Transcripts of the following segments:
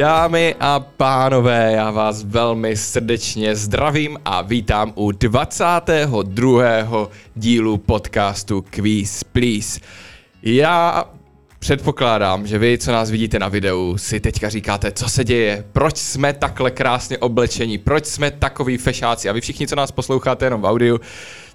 Dámy a pánové, já vás velmi srdečně zdravím a vítám u 22. dílu podcastu Quiz Please. Já Předpokládám, že vy, co nás vidíte na videu, si teďka říkáte, co se děje, proč jsme takhle krásně oblečení, proč jsme takový fešáci a vy všichni, co nás posloucháte jenom v audiu,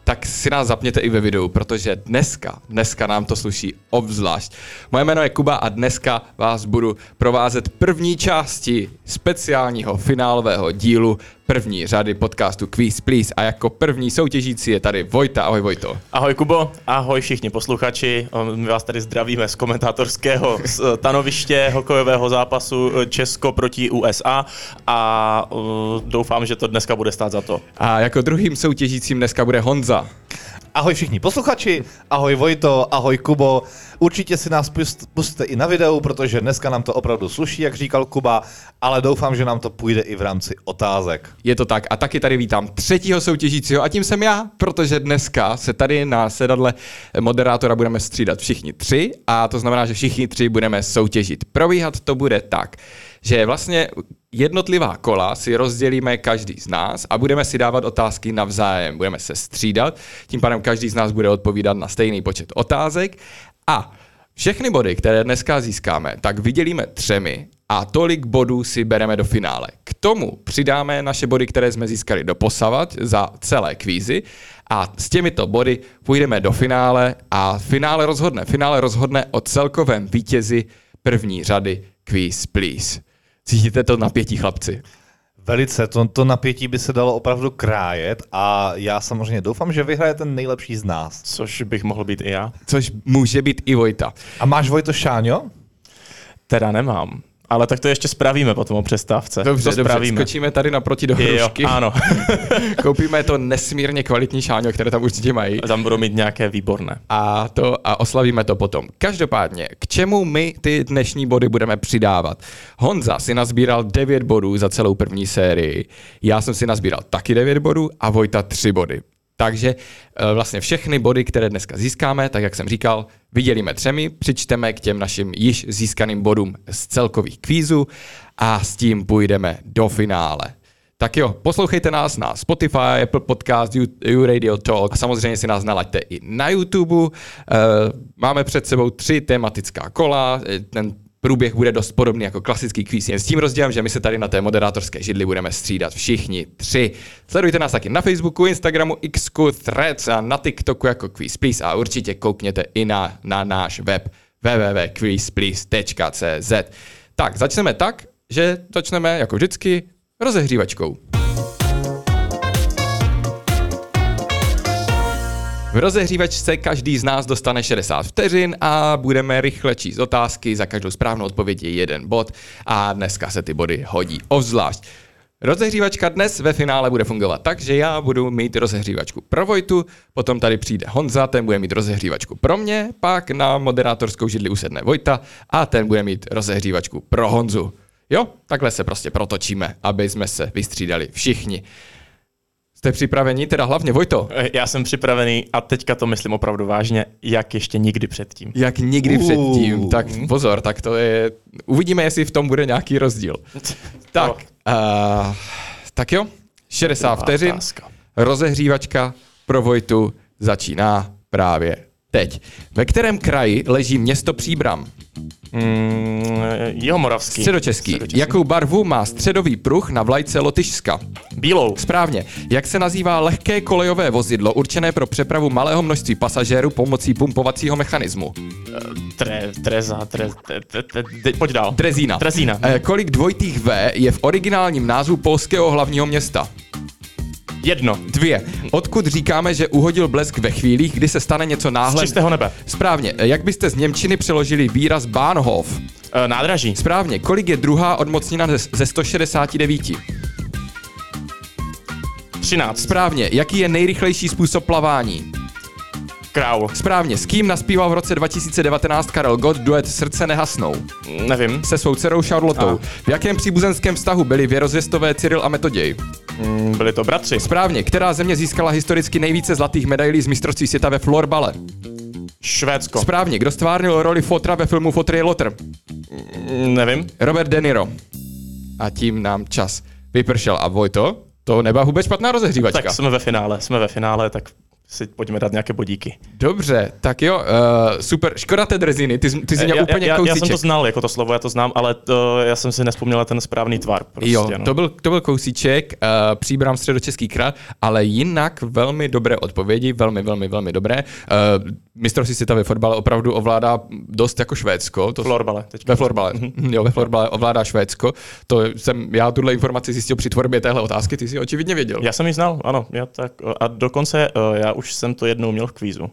tak si nás zapněte i ve videu, protože dneska, dneska nám to sluší obzvlášť. Moje jméno je Kuba a dneska vás budu provázet první části speciálního finálového dílu první řady podcastu Quiz Please a jako první soutěžící je tady Vojta. Ahoj Vojto. Ahoj Kubo, ahoj všichni posluchači. My vás tady zdravíme z komentátorského stanoviště hokejového zápasu Česko proti USA a uh, doufám, že to dneska bude stát za to. A jako druhým soutěžícím dneska bude Honza. Ahoj všichni posluchači, ahoj Vojto, ahoj Kubo. Určitě si nás pustíte i na videu, protože dneska nám to opravdu sluší, jak říkal Kuba, ale doufám, že nám to půjde i v rámci otázek. Je to tak a taky tady vítám třetího soutěžícího a tím jsem já, protože dneska se tady na sedadle moderátora budeme střídat všichni tři a to znamená, že všichni tři budeme soutěžit. Probíhat to bude tak, že vlastně jednotlivá kola si rozdělíme každý z nás a budeme si dávat otázky navzájem. Budeme se střídat, tím pádem každý z nás bude odpovídat na stejný počet otázek a všechny body, které dneska získáme, tak vydělíme třemi a tolik bodů si bereme do finále. K tomu přidáme naše body, které jsme získali do posavat za celé kvízy a s těmito body půjdeme do finále a finále rozhodne. Finále rozhodne o celkovém vítězi první řady Quiz Please. Cítíte to napětí, chlapci? Velice, to, to napětí by se dalo opravdu krájet a já samozřejmě doufám, že vyhraje ten nejlepší z nás. Což bych mohl být i já. Což může být i Vojta. A máš Vojto Šáňo? Teda nemám. Ale tak to ještě spravíme potom o přestávce. Dobře, to dobře, skočíme tady naproti do hrušky. Jo, ano. Koupíme to nesmírně kvalitní šáňo, které tam určitě mají. Tam budou mít nějaké výborné. A to a oslavíme to potom. Každopádně, k čemu my ty dnešní body budeme přidávat? Honza si nazbíral 9 bodů za celou první sérii, já jsem si nazbíral taky 9 bodů a Vojta 3 body. Takže eh, vlastně všechny body, které dneska získáme, tak jak jsem říkal, vydělíme třemi, přičteme k těm našim již získaným bodům z celkových kvízů a s tím půjdeme do finále. Tak jo, poslouchejte nás na Spotify, Apple Podcast, U Radio Talk a samozřejmě si nás nalaďte i na YouTube. Eh, máme před sebou tři tematická kola, ten průběh bude dost podobný jako klasický kvíz, jen s tím rozdílem, že my se tady na té moderátorské židli budeme střídat všichni tři. Sledujte nás taky na Facebooku, Instagramu, Xku, Threads a na TikToku jako Quiz Please a určitě koukněte i na, na náš web www.quizplease.cz. Tak, začneme tak, že začneme jako vždycky rozehřívačkou. V rozehřívačce každý z nás dostane 60 vteřin a budeme rychle číst otázky, za každou správnou odpověď je jeden bod a dneska se ty body hodí ovzvlášť. Rozehřívačka dnes ve finále bude fungovat tak, že já budu mít rozehřívačku pro Vojtu, potom tady přijde Honza, ten bude mít rozehřívačku pro mě, pak na moderátorskou židli usedne Vojta a ten bude mít rozehřívačku pro Honzu. Jo, takhle se prostě protočíme, aby jsme se vystřídali všichni. Jste připraveni, teda hlavně Vojto? Já jsem připravený a teďka to myslím opravdu vážně, jak ještě nikdy předtím. Jak nikdy uh. předtím, tak pozor, tak to je, uvidíme, jestli v tom bude nějaký rozdíl. tak, uh, tak jo, 60 vteřin, rozehřívačka pro Vojtu začíná právě teď. Ve kterém kraji leží město Příbram? Mm, Jihomoravský. Středočeský. Středočeský. Jakou barvu má středový pruh na vlajce Lotyšska? Bílou. Správně. Jak se nazývá lehké kolejové vozidlo určené pro přepravu malého množství pasažérů pomocí pumpovacího mechanismu? Tre, treza, tre, tre, tre, tre, pojď dál. Trezína. Trezína. E, kolik dvojitých V je v originálním názvu polského hlavního města? Jedno. Dvě. Odkud říkáme, že uhodil blesk ve chvílích, kdy se stane něco náhle? Z čistého nebe. Správně. Jak byste z Němčiny přeložili výraz Bahnhof? E, nádraží. Správně. Kolik je druhá odmocnina ze 169? 13. Správně. Jaký je nejrychlejší způsob plavání? Král. Správně. S kým naspíval v roce 2019 Karel Gott duet Srdce nehasnou? Nevím. Se svou dcerou Charlotou. V jakém příbuzenském vztahu byli věrozvěstové Cyril a Metoděj? Mm, byli to bratři. Správně. Která země získala historicky nejvíce zlatých medailí z mistrovství světa ve florbale? Švédsko. Správně. Kdo stvárnil roli Fotra ve filmu Fotr je Lotr? Mm, nevím. Robert De Niro. A tím nám čas vypršel. A Vojto, to nebyla vůbec špatná rozehřívačka. Tak jsme ve finále, jsme ve finále, tak si pojďme dát nějaké bodíky. Dobře, tak jo, uh, super. Škoda té drziny, ty, jsi- ty jsi měl já, úplně já, já, kousíček. já jsem to znal, jako to slovo, já to znám, ale to, já jsem si nespomněl ten správný tvar. Prostě, jo, no. to byl, to byl kousíček, uh, příbram středočeský král, ale jinak velmi dobré odpovědi, velmi, velmi, velmi dobré. Uh, mistrovství světa ve fotbale opravdu ovládá dost jako Švédsko. To Florbale. Teďka. Ve florbale. jo, ve florbale ovládá Švédsko. To jsem, já tuhle informaci zjistil při tvorbě téhle otázky, ty si očividně věděl. Já jsem ji znal, ano. Já tak, a dokonce uh, já už jsem to jednou měl v kvízu.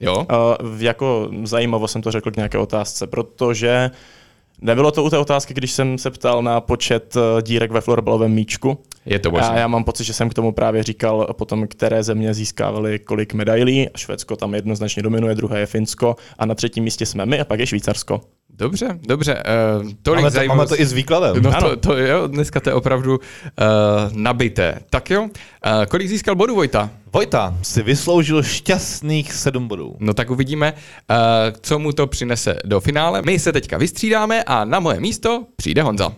Jo? Uh, jako zajímavo jsem to řekl k nějaké otázce, protože nebylo to u té otázky, když jsem se ptal na počet uh, dírek ve florbalovém míčku. Je to A možné. já mám pocit, že jsem k tomu právě říkal potom, které země získávaly kolik medailí. Švédsko tam jednoznačně dominuje, druhé je Finsko a na třetím místě jsme my a pak je Švýcarsko. Dobře, dobře. Uh, tolik Máme to, máme zajímavostí. to i s výkladem. No Ano. to, to jo, dneska to je opravdu uh, nabité. Tak jo, uh, kolik získal bodů Vojta? Vojta si vysloužil šťastných sedm bodů. No tak uvidíme, uh, co mu to přinese do finále. My se teďka vystřídáme a na moje místo přijde Honza.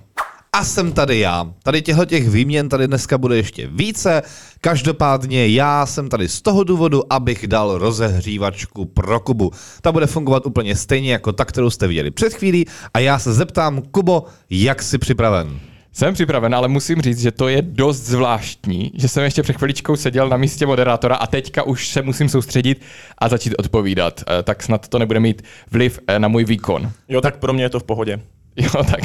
A jsem tady já. Tady těchto těch výměn tady dneska bude ještě více. Každopádně já jsem tady z toho důvodu, abych dal rozehřívačku pro Kubu. Ta bude fungovat úplně stejně jako ta, kterou jste viděli před chvílí. A já se zeptám, Kubo, jak jsi připraven? Jsem připraven, ale musím říct, že to je dost zvláštní, že jsem ještě před chviličkou seděl na místě moderátora a teďka už se musím soustředit a začít odpovídat. Eh, Tak snad to nebude mít vliv eh, na můj výkon. Jo, tak pro mě je to v pohodě. Jo, tak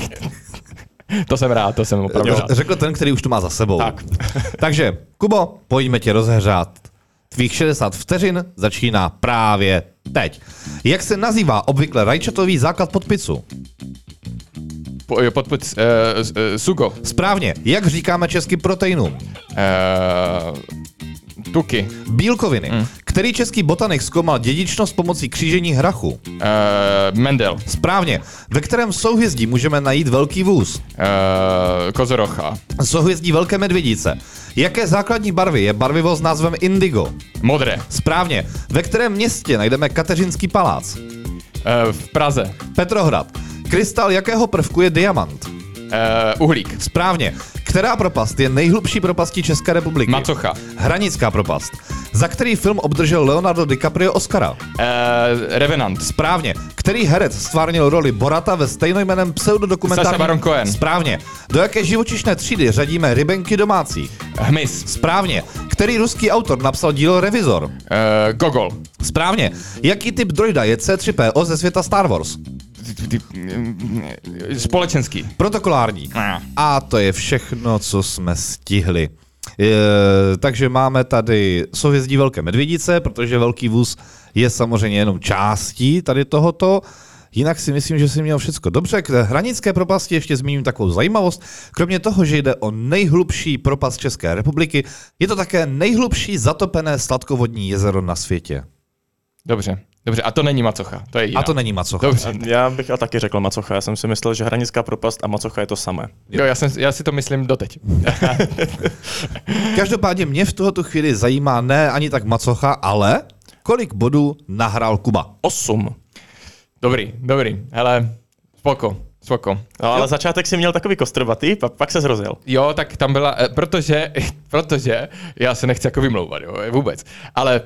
to jsem rád, to jsem opravdu rád. Řekl ten, který už to má za sebou. Tak. Takže, Kubo, pojďme tě rozehřát. Tvých 60 vteřin začíná právě teď. Jak se nazývá obvykle rajčatový základ pod pizzu? Po, jo, pod, pod, uh, uh, sugo. Správně. Jak říkáme česky proteinům? Uh, tuky. Bílkoviny. Hmm. Který český botanik zkoumal dědičnost pomocí křížení hrachu? Uh, Mendel. Správně. Ve kterém souhvězdí můžeme najít velký vůz? Uh, kozorocha. Souhvězdí velké medvědice. Jaké základní barvy je barvivo s názvem indigo? Modré. Správně. Ve kterém městě najdeme Kateřinský palác? Uh, v Praze. Petrohrad. Krystal jakého prvku je diamant? Uh, uhlík. Správně. Která propast je nejhlubší propastí České republiky? Macocha. Hranická propast. Za který film obdržel Leonardo DiCaprio Oscara? Uh, Revenant. Správně. Který herec stvárnil roli Borata ve stejnojmeném pseudodokumentárním... Sacha Baron Cohen. Správně. Do jaké živočišné třídy řadíme rybenky domácí? Hmyz. Správně. Který ruský autor napsal dílo Revizor? Uh, Gogol. Správně. Jaký typ droida je C3PO ze světa Star Wars? Společenský. Protokolární. A to je všechno, co jsme stihli. E, takže máme tady souhvězdí Velké medvědice, protože Velký vůz je samozřejmě jenom částí tady tohoto. Jinak si myslím, že si měl všechno dobře. K hranické propasti ještě zmíním takovou zajímavost. Kromě toho, že jde o nejhlubší propast České republiky, je to také nejhlubší zatopené sladkovodní jezero na světě. Dobře. Dobře, a to není macocha, to je jiná. A to není macocha. Dobře. Já bych a taky řekl Macocha. Já jsem si myslel, že hranická propast a Macocha je to samé. Jo, já, jsem, já si to myslím doteď. Každopádně mě v tuto chvíli zajímá ne ani tak macocha, ale kolik bodů nahrál Kuba. Osm. Dobrý, dobrý. Hele, spoko, spoko. No, ale začátek si měl takový kostrbatý, pak, pak se zrozil. Jo, tak tam byla, eh, protože, protože, já se nechci jako vymlouvat, jo, vůbec, ale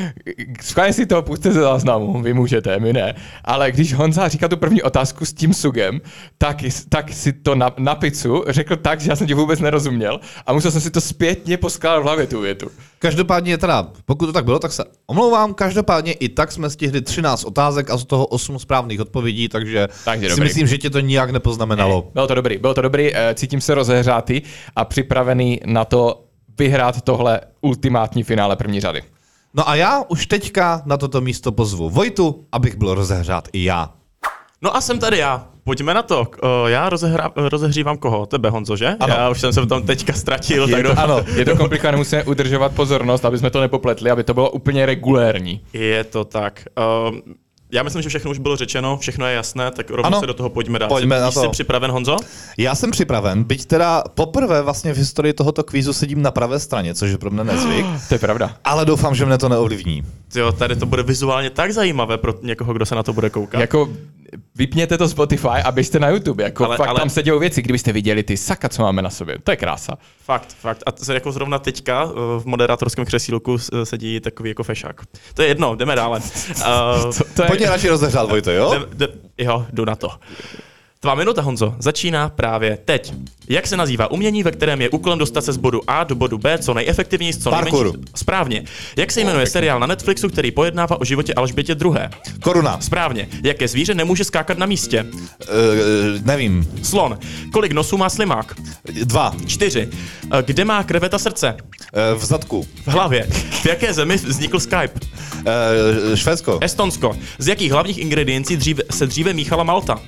schválně si to puste ze záznamu, vy můžete, my ne, ale když Honza říkal tu první otázku s tím sugem, tak, tak si to na, na pizzu řekl tak, že já jsem ti vůbec nerozuměl a musel jsem si to zpětně poskládat v hlavě tu větu. Každopádně teda, pokud to tak bylo, tak se omlouvám. Každopádně i tak jsme stihli 13 otázek a z toho 8 správných odpovědí, takže, Takže si dobrý. myslím, že tě to nijak nepoznamenalo. Bylo to dobrý, bylo to dobrý, eh, cítím se rozehřátý a připravený na to vyhrát tohle ultimátní finále první řady. No a já už teďka na toto místo pozvu Vojtu, abych byl rozehřát i já. No a jsem tady já. Pojďme na to. Uh, Já rozehra, rozehřívám koho? Tebe, Honzo, že? Ano. Já už jsem se v tom teďka ztratil. Je tak to, doufám- ano, je to komplikované, musíme udržovat pozornost, aby jsme to nepopletli, aby to bylo úplně regulérní. Je to tak. Uh, já myslím, že všechno už bylo řečeno, všechno je jasné, tak rovnou Ano. se do toho pojďme dát. Pojďme jsi, na to. Jsi připraven, Honzo? Já jsem připraven, byť teda poprvé vlastně v historii tohoto kvízu sedím na pravé straně, což je pro mě nezvyk, To je pravda. ale doufám, že mne to neovlivní. Jo, tady to bude vizuálně tak zajímavé pro někoho, kdo se na to bude koukat. Jako vypněte to Spotify a běžte na YouTube. Jako Ale- fakt ale- tam se dějou věci, kdybyste viděli ty saka, co máme na sobě. To je krása. Fakt, fakt. A to se jako zrovna teďka eh, v moderátorském křesílku s- sedí takový jako fešák. To je jedno, jdeme dále. Uh, To, to je... Pojďme radši rozehřát, Vojto, jo? Jde, jde, jo, jdu na to. Tvá minuta, Honzo, začíná právě teď. Jak se nazývá umění, ve kterém je úkolem dostat se z bodu A do bodu B co nejefektivněji, co Parkour. nejmenší... Správně. Jak se jmenuje seriál na Netflixu, který pojednává o životě Alžbětě II. Koruna. Správně. Jaké zvíře nemůže skákat na místě? Uh, nevím. Slon. Kolik nosů má slimák? Dva. Čtyři. Eh, Kde má kreveta srdce? Uh, v zadku. V hlavě. V jaké zemi vznikl Skype? Uh, Švédsko. Estonsko. Z jakých hlavních ingrediencí dříve, se dříve míchala Malta? Uh,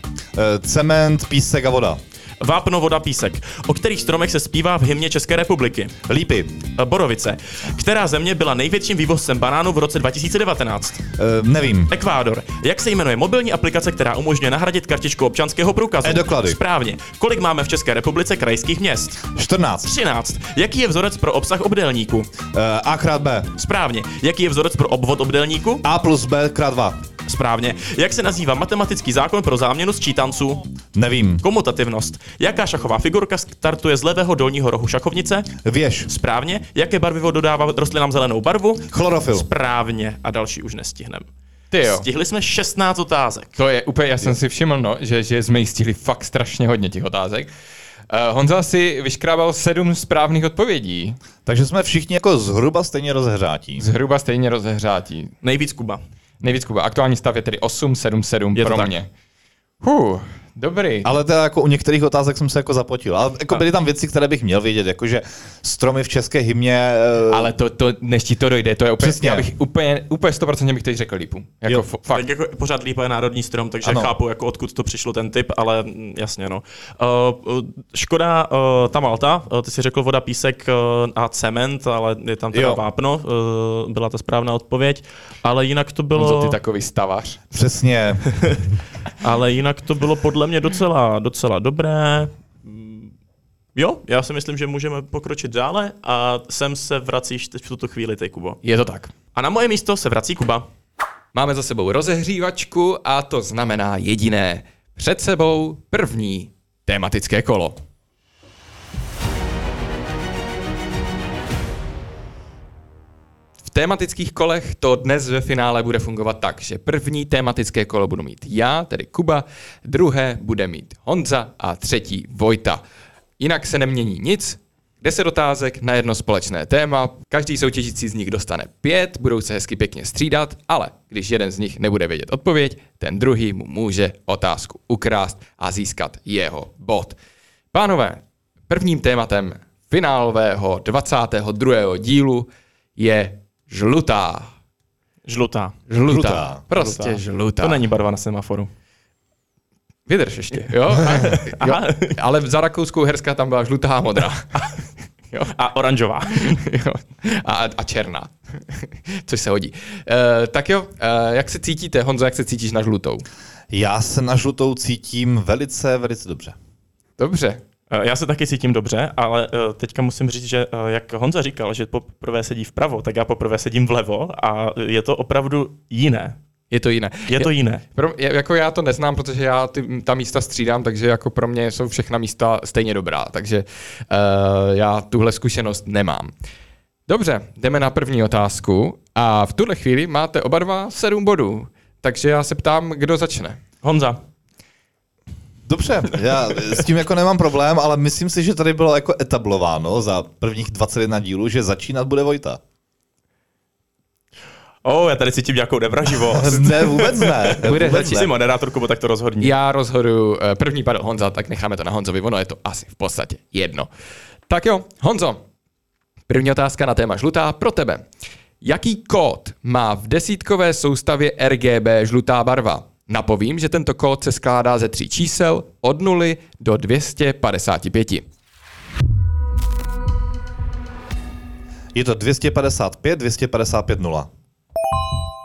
cement, písek a voda. Vápno, voda, písek. O kterých stromech se zpívá v hymně České republiky? Lípy. Eh, Borovice. Která země byla největším vývozcem banánů v roce 2019? Uh, nevím. Ekvádor. Jak se jmenuje mobilní aplikace, která umožňuje nahradit kartičku občanského průkazu? E-doklady. Správně. Kolik máme v České republice krajských měst? 14. 13. Jaký je vzorec pro obsah obdélníku? Uh, A krát B. Správně. Jaký je vzorec pro obvod obdélníku? A plus B krát 2. Správně. Jak se nazývá matematický zákon pro záměnu sčítanců? Nevím. Komutativnost. Jaká šachová figurka startuje z levého dolního rohu šachovnice? Věž. Správně. Jaké barvivo dodává rostlinám zelenou barvu? Chlorofil. Správně. A další už nestihnem. Ty jo. Stihli jsme 16 otázek. To je úplně, já jsem si všiml, no, že, že jsme jí stihli fakt strašně hodně těch otázek. Uh, Honza si vyškrábal sedm správných odpovědí. Takže jsme všichni jako zhruba stejně rozehřátí. Zhruba stejně rozehřátí. Nejvíc Kuba. Nejvíc Kuba. Aktuální stav je tedy 8, 7, 7 Je to pro mě. Huh, dobrý. Ale teda jako u některých otázek jsem se jako zapotil. Ale jako byly tam věci, které bych měl vědět, jakože stromy v české hymně. eh, Ale to, to, než ti to dojde, to je úplně, Přesně. já bych úplně, úplně 100% bych teď řekl lípu. Jako Jo, fakt. Tak jako pořád lípa je národní strom, takže Ano. chápu, jako odkud to přišlo ten typ, ale mm, jasně no. Uh, uh, škoda, uh, ta Malta, uh, ty si řekl voda, písek uh, a cement, ale je tam teda Jo. vápno, uh, byla ta správná odpověď, ale jinak to bylo... Honzo, ty takový stavař. Přesně. Ale jinak to bylo podle mě docela, docela dobré. Jo, já si myslím, že můžeme pokročit dále a sem se vracíš teď v tuto chvíli, ty Kubo. Je to tak. A na moje místo se vrací Kuba. Máme za sebou rozehřívačku a to znamená jediné. Před sebou první tematické kolo. V tematických kolech to dnes ve finále bude fungovat tak, že první tematické kolo budu mít já, tedy Kuba, druhé bude mít Honza a třetí Vojta. Jinak se nemění nic, Deset otázek na jedno společné téma, každý soutěžící z nich dostane pět, budou se hezky pěkně střídat, ale když jeden z nich nebude vědět odpověď, ten druhý mu může otázku ukrást a získat jeho bod. Pánové, prvním tématem finálového 22. dílu je žlutá. Žlutá. Žlutá. Žlutá. Prostě Žlutá. žlutá. To není barva na semaforu. Vydrž ještě, jo? A, jo? Ale za rakouskou herska tam byla žlutá a modrá. jo? A oranžová. jo. A, a černá. Což se hodí. Uh, tak jo, uh, jak se cítíte, Honzo, jak se cítíš na žlutou? Já se na žlutou cítím velice, velice dobře. Dobře. Eh, Já se taky cítím dobře, ale eh, teďka musím říct, že eh, jak Honza říkal, že poprvé sedí vpravo, tak já poprvé sedím vlevo a je to opravdu jiné. Je to jiné. Je to jiné. Pro, jako já to neznám, protože já ty, ta místa střídám, takže jako pro mě jsou všechna místa stejně dobrá, takže uh, já tuhle zkušenost nemám. Dobře, jdeme na první otázku a v tuhle chvíli máte oba dva sedm bodů, takže já se ptám, kdo začne. Honza, Dobře, já s tím jako nemám problém, ale myslím si, že tady bylo jako etablováno za prvních 21 dílů, že začínat bude Vojta. oh, já tady cítím nějakou nevraživost. Ne, vůbec ne. Bude vůbec začít Ty jsi moderátor, Kubo, tak to rozhodni. Já rozhodu, eh, první padl Honza, tak necháme to na Honzovi, ono je to asi v podstatě jedno. Tak jo, Honzo, první otázka na téma žlutá pro tebe. Jaký kód má v desítkové soustavě RGB žlutá barva? Napovím, že tento kód se skládá ze tří čísel od 0 do 255. Je to 255, 255 0.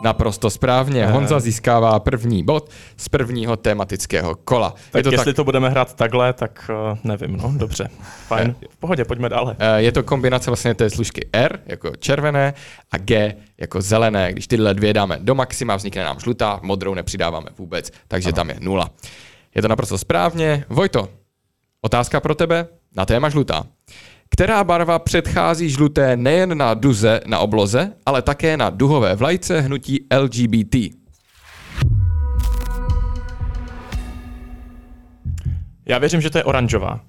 Naprosto správně. Honza získává první bod z prvního tematického kola. Tak je to jestli tak, to budeme hrát takhle, tak uh, nevím, no, dobře. Fajn, v pohodě, pojďme dále. eh, je to kombinace vlastně té služky R jako červené a G jako zelené. Když tyhle dvě dáme do maxima, vznikne nám žlutá, modrou nepřidáváme vůbec, takže ano. tam je nula. Je to naprosto správně. Vojto, otázka pro tebe na téma žlutá. Která barva předchází žluté nejen na duze na obloze, ale také na duhové vlajce hnutí LGBT? Já věřím, že to je oranžová.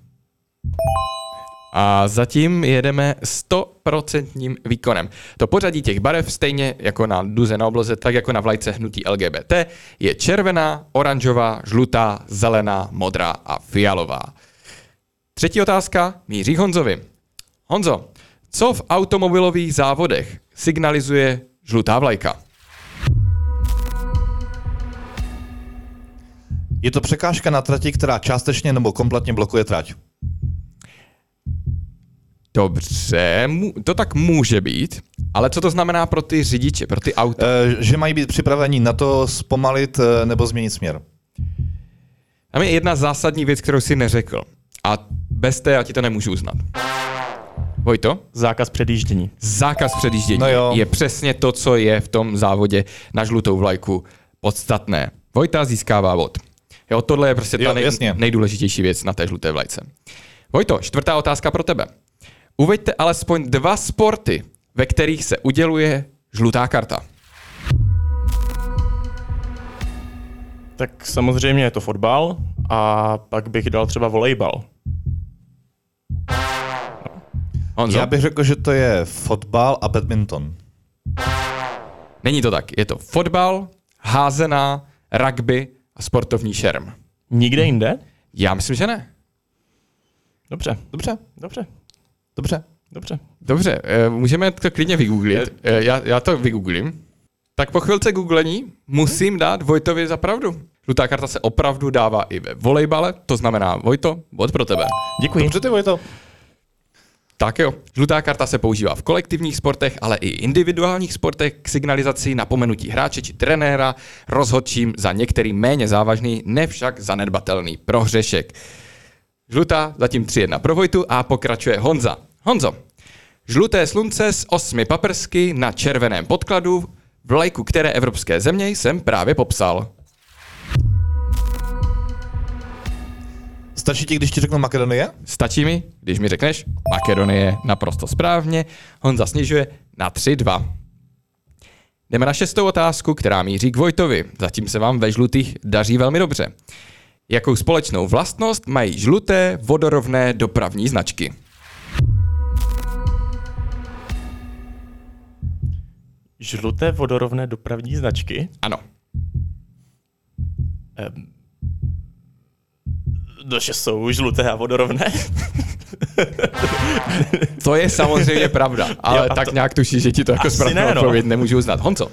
A zatím jedeme 100% výkonem. To pořadí těch barev, stejně jako na duze na obloze, tak jako na vlajce hnutí LGBT, je červená, oranžová, žlutá, zelená, modrá a fialová. Třetí otázka míří Honzovi. Honzo, co v automobilových závodech signalizuje žlutá vlajka? Je to překážka na trati, která částečně nebo kompletně blokuje trať. Dobře, to tak může být, ale co to znamená pro ty řidiče, pro ty auta? E, že mají být připraveni na to zpomalit e, nebo změnit směr. Tam je jedna zásadní věc, kterou si neřekl. A bez té já ti to nemůžu uznat. Vojto? Zákaz předjíždění. Zákaz předjíždění No jo. je přesně to, co je v tom závodě na žlutou vlajku podstatné. Vojta získává bod. Jo, tohle je prostě ta Jo, nej, jasně. nejdůležitější věc na té žluté vlajce. Vojto, čtvrtá otázka pro tebe. Uveďte alespoň dva sporty, ve kterých se uděluje žlutá karta. Tak samozřejmě je to fotbal a pak bych dal třeba volejbal. Honzo? Já bych řekl, že to je fotbal a badminton. Není to tak. Je to fotbal, házená, rugby a sportovní šerm. Nikde jinde? Já myslím, že ne. Dobře, Dobře, dobře, dobře. dobře. Dobře, eh, můžeme to klidně vygooglit. Eh, Já, já to vygooglím. Tak po chvilce googlení musím dát Vojtovi za pravdu. Žlutá karta se opravdu dává i ve volejbale, to znamená, Vojto, bod pro tebe. Děkuji. Dobře ty Vojto. Tak jo, žlutá karta se používá v kolektivních sportech, ale i individuálních sportech k signalizaci napomenutí hráče či trenéra, rozhodčím za některý méně závažný, nevšak zanedbatelný prohřešek. Žlutá zatím 3-1 pro Vojtu a pokračuje Honza. Honzo, žluté slunce s osmi paprsky na červeném podkladu, vlajku které evropské země jsem právě popsal. Stačí ti, když ti řeknu Makedonie? Stačí mi, když mi řekneš Makedonie naprosto správně. Honza snižuje na 3-2. Jdeme na šestou otázku, která míří k Vojtovi. Zatím se vám ve žlutých daří velmi dobře. Jakou společnou vlastnost mají žluté vodorovné dopravní značky? Žluté vodorovné dopravní značky. Ano. Ehm, no, že jsou žluté a vodorovné. To je samozřejmě pravda, ale Jo, tak to- nějak tušíš, že ti to jako Asi správnou ne, no. nemůžu uznat. Honco,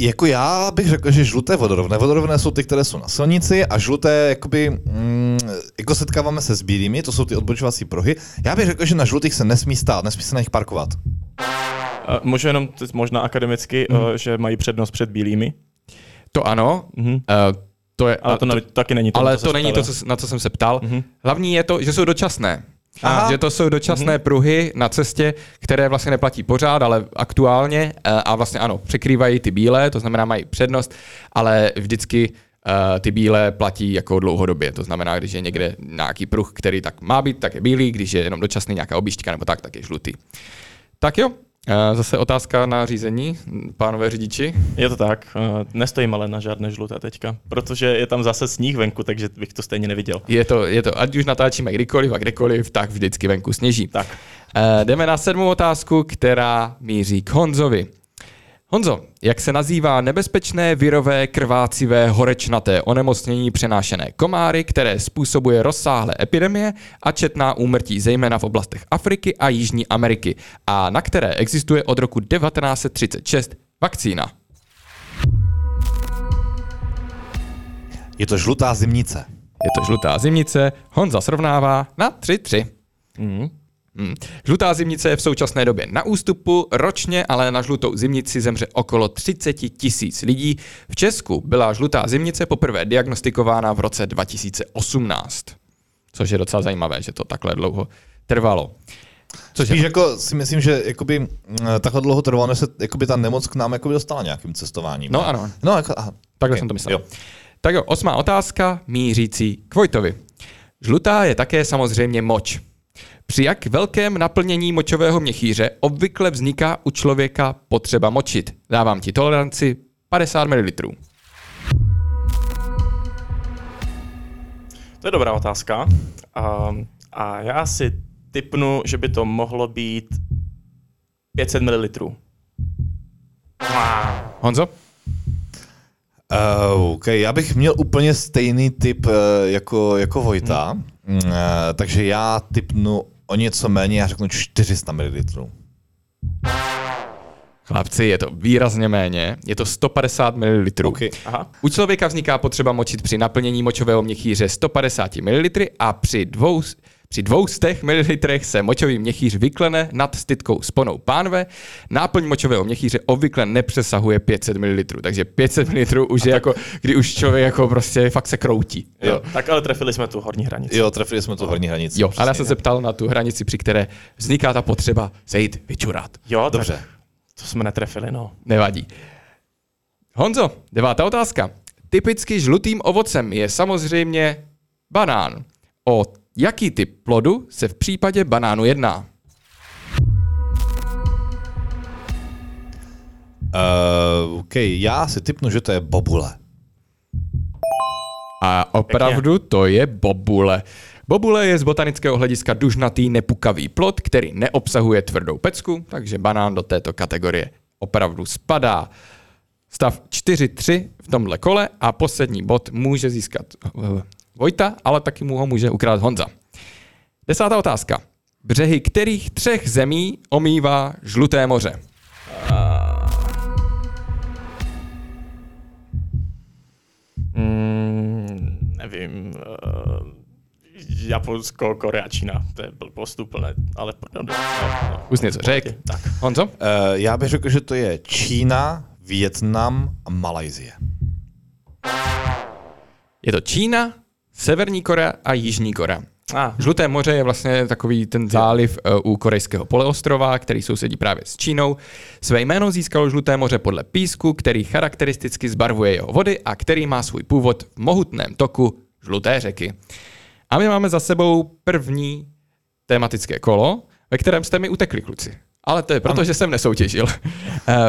Jako já bych řekl, že žluté vodorovné. Vodorovné jsou ty, které jsou na silnici a žluté, jakoby, mm, jako setkáváme se s bílými, to jsou ty odbočovací pruhy. Já bych řekl, že na žlutých se nesmí stát, nesmí se na nich parkovat. Uh, můžu jenom možná akademicky, uh, že mají přednost před bílými. to ano, Mhm. uh, to je, Ale to, ne, taky není to. ale na co to není ptala. to, co, na co jsem se ptal. Hlavní je to, že jsou dočasné. Aha. Že to jsou dočasné pruhy na cestě, které vlastně neplatí pořád, ale aktuálně eh, a vlastně ano, překrývají ty bílé, to znamená mají přednost, ale vždycky eh, ty bílé platí jako dlouhodobě. To znamená, když je někde nějaký pruh, který tak má být, tak je bílý, když je jenom dočasný nějaká objížďka nebo tak, tak je žlutý. Tak jo, zase otázka na řízení, pánové řidiči. Je to tak. Uh, nestojím ale na žádné žluté teďka, protože je tam zase sníh venku, takže bych to stejně neviděl. Je to, je to, ať už natáčíme kdykoliv a kdekoliv, tak vždycky venku sněží. Tak. Uh, jdeme na sedmou otázku, která míří k Honzovi. Honzo, jak se nazývá nebezpečné virové krvácivé horečnaté onemocnění přenášené komáry, které způsobuje rozsáhlé epidemie a četná úmrtí zejména v oblastech Afriky a Jižní Ameriky a na které existuje od roku 1936 vakcína? Je to žlutá zimnice. Je to žlutá zimnice, Honza srovnává na 3-3. Mm. Hmm. Žlutá zimnice je v současné době na ústupu, ročně ale na žlutou zimnici zemře okolo 30 tisíc lidí. V Česku byla žlutá zimnice poprvé diagnostikována v roce 2018. Což je docela zajímavé, že to takhle dlouho trvalo. Což Spíš jako si myslím, že jakoby, mm, takhle dlouho trvalo, než se jakoby ta nemoc k nám jakoby dostala nějakým cestováním. No ano. No, jako, aha. Takhle okay. jsem to myslel. Jo. Tak jo, osmá otázka, mířící k Vojtovi. Žlutá je také samozřejmě moč. Při jak velkém naplnění močového měchýře obvykle vzniká u člověka potřeba močit? Dávám ti toleranci 50 ml. To je dobrá otázka. A, a já si typnu, že by to mohlo být 500 ml. Honzo? Uh, OK, já bych měl úplně stejný typ uh, jako, jako Vojta, hmm. uh, takže já typnu o něco méně, já řeknu 400 ml. Chlapci, je to výrazně méně, je to 150 ml. Okay. Aha. U člověka vzniká potřeba močit při naplnění močového měchýře 150 ml a při dvou, při 200 ml se močový měchýř vyklene nad stytkou sponou pánve. Náplň močového měchýře obvykle nepřesahuje 500 ml, takže 500 ml už je jako, kdy už člověk jako prostě fakt se kroutí. Jo. jo. Tak ale trefili jsme tu horní hranici. Jo, trefili jsme tu horní hranici. Jo, ale já jsem se ptal na tu hranici, při které vzniká ta potřeba se jít vyčurat. Jo, dobře. To jsme netrefili, no. Nevadí. Honzo, devátá otázka. Typicky žlutým ovocem je samozřejmě banán. O jaký typ plodu se v případě banánu jedná? Uh, OK, já si typnu, že to je bobule. A opravdu to je bobule. Bobule je z botanického hlediska dužnatý nepukavý plod, který neobsahuje tvrdou pecku, takže banán do této kategorie opravdu spadá. Stav 4-3 v tomhle kole a poslední bod může získat eh, Vojta, ale taky mu ho může ukrát Honza. Desátá otázka. Břehy kterých třech zemí omývá žluté moře? Mm, nevím. Uh, Japonsko, Korea, Čína. To je byl postup, ale... No, no, no, Už něco řek. Tak. Honzo? Uh, já bych řekl, že to je Čína, Větnam a Malajzie. Je to Čína, Severní Korea a Jižní Korea. Ah. Žluté moře je vlastně takový ten záliv uh, u korejského poloostrova, který sousedí právě s Čínou. Své jméno získalo Žluté moře podle písku, který charakteristicky zbarvuje jeho vody a který má svůj původ v mohutném toku Žluté řeky. A my máme za sebou první tematické kolo, ve kterém jste mi utekli, kluci. Ale to je proto, ano. že jsem nesoutěžil. Uh,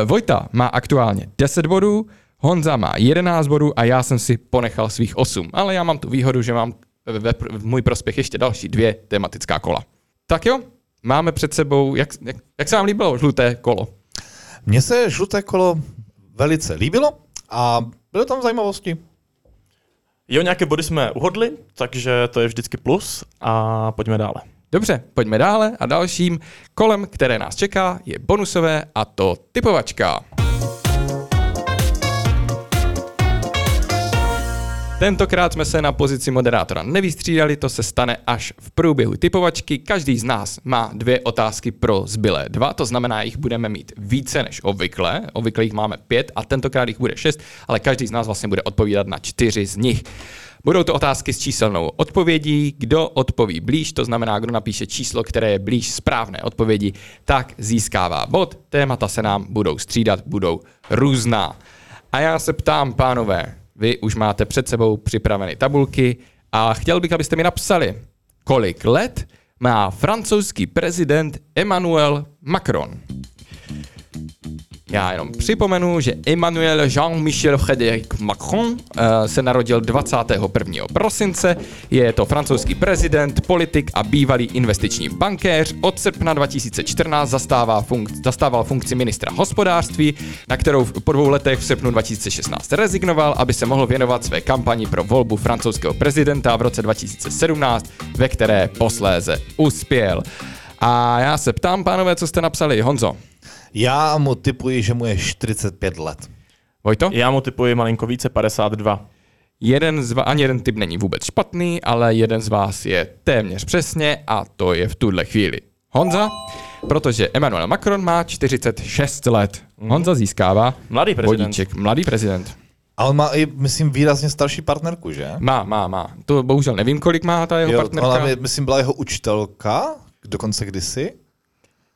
Vojta má aktuálně 10 bodů, Honza má 11 bodů a já jsem si ponechal svých 8. Ale já mám tu výhodu, že mám ve, v můj prospěch ještě další dvě tematická kola. Tak jo, máme před sebou, jak, jak, jak se vám líbilo žluté kolo? Mně se žluté kolo velice líbilo a byly tam zajímavosti. Jo, nějaké body jsme uhodli, takže to je vždycky plus a pojďme dále. Dobře, pojďme dále a dalším kolem, které nás čeká, je bonusové a to typovačka. Tentokrát jsme se na pozici moderátora nevystřídali, to se stane až v průběhu typovačky. Každý z nás má dvě otázky pro zbylé dva, to znamená, jich budeme mít více než obvykle. Obvykle jich máme pět a tentokrát jich bude šest, ale každý z nás vlastně bude odpovídat na čtyři z nich. Budou to otázky s číselnou odpovědí. Kdo odpoví blíž, to znamená, kdo napíše číslo, které je blíž správné odpovědi, tak získává bod. Témata se nám budou střídat, budou různá. A já se ptám, pánové, vy už máte před sebou připraveny tabulky a chtěl bych, abyste mi napsali, kolik let má francouzský prezident Emmanuel Macron. Já jenom připomenu, že Emmanuel Jean-Michel Frédéric Macron uh, se narodil 21. prosince. Je to francouzský prezident, politik a bývalý investiční bankéř. Od srpna 2014 zastává funk- zastával funkci ministra hospodářství, na kterou po dvou letech v srpnu 2016 rezignoval, aby se mohl věnovat své kampani pro volbu francouzského prezidenta v roce 2017, ve které posléze uspěl. A já se ptám, pánové, co jste napsali. Honzo. Já mu typuji, že mu je 45 let. Vojto? Já mu typuji malinko více, 52. Jeden z vás, ani jeden typ není vůbec špatný, ale jeden z vás je téměř přesně a to je v tuhle chvíli Honza, protože Emmanuel Macron má 46 let. Honza získává Mladý prezident. vodíček. Mladý prezident. A on má i, myslím, výrazně starší partnerku, že? Má, má, má. To bohužel nevím, kolik má ta jeho Jo, partnerka. ona, myslím, byla jeho učitelka, dokonce kdysi.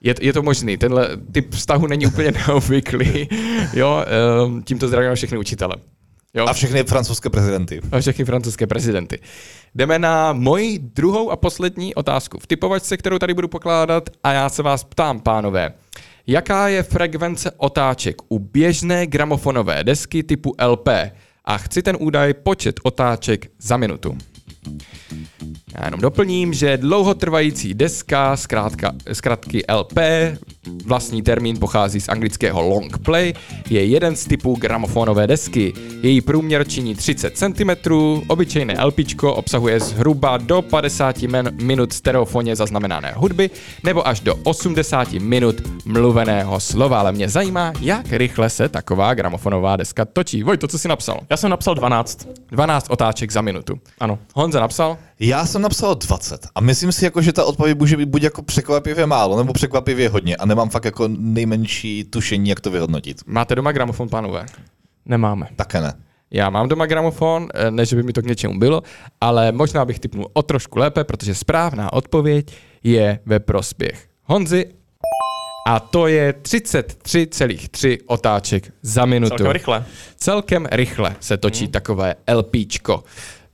Je, je to možný, tenhle typ vztahu není úplně neobvyklý. Jo, um, tímto zdravím všechny učitele. Jo? A všechny francouzské prezidenty. a všechny francouzské prezidenty. Jdeme na moji druhou a poslední otázku v typovačce, kterou tady budu pokládat a já se vás ptám, pánové. Jaká je frekvence otáček u běžné gramofonové desky typu LP? A chci ten údaj počet otáček za minutu. Já jenom doplním, že dlouhotrvající deska, zkrátka, zkrátky LP, vlastní termín pochází z anglického long play, je jeden z typů gramofonové desky. Její průměr činí 30 cm, obyčejné LP obsahuje zhruba do 50 men- minut stereofoně zaznamenané hudby nebo až do 80 minut mluveného slova, ale mě zajímá, jak rychle se taková gramofonová deska točí. Vojto, co jsi napsal? Já jsem napsal 12. 12 otáček za minutu. Ano. Honza napsal? Já jsem napsal 20 a myslím si, jako, že ta odpověď může být buď jako překvapivě málo, nebo překvapivě hodně a nemám fakt jako nejmenší tušení, jak to vyhodnotit. Máte doma gramofon, pánové? Nemáme. Také ne. Já mám doma gramofon, eh, ne, že by mi to k něčemu bylo, ale možná bych typnul o trošku lépe, protože správná odpověď je ve prospěch Honzy a to je 33,3 otáček za minutu. Celkem rychle. Celkem rychle se točí Hmm. takové LPčko.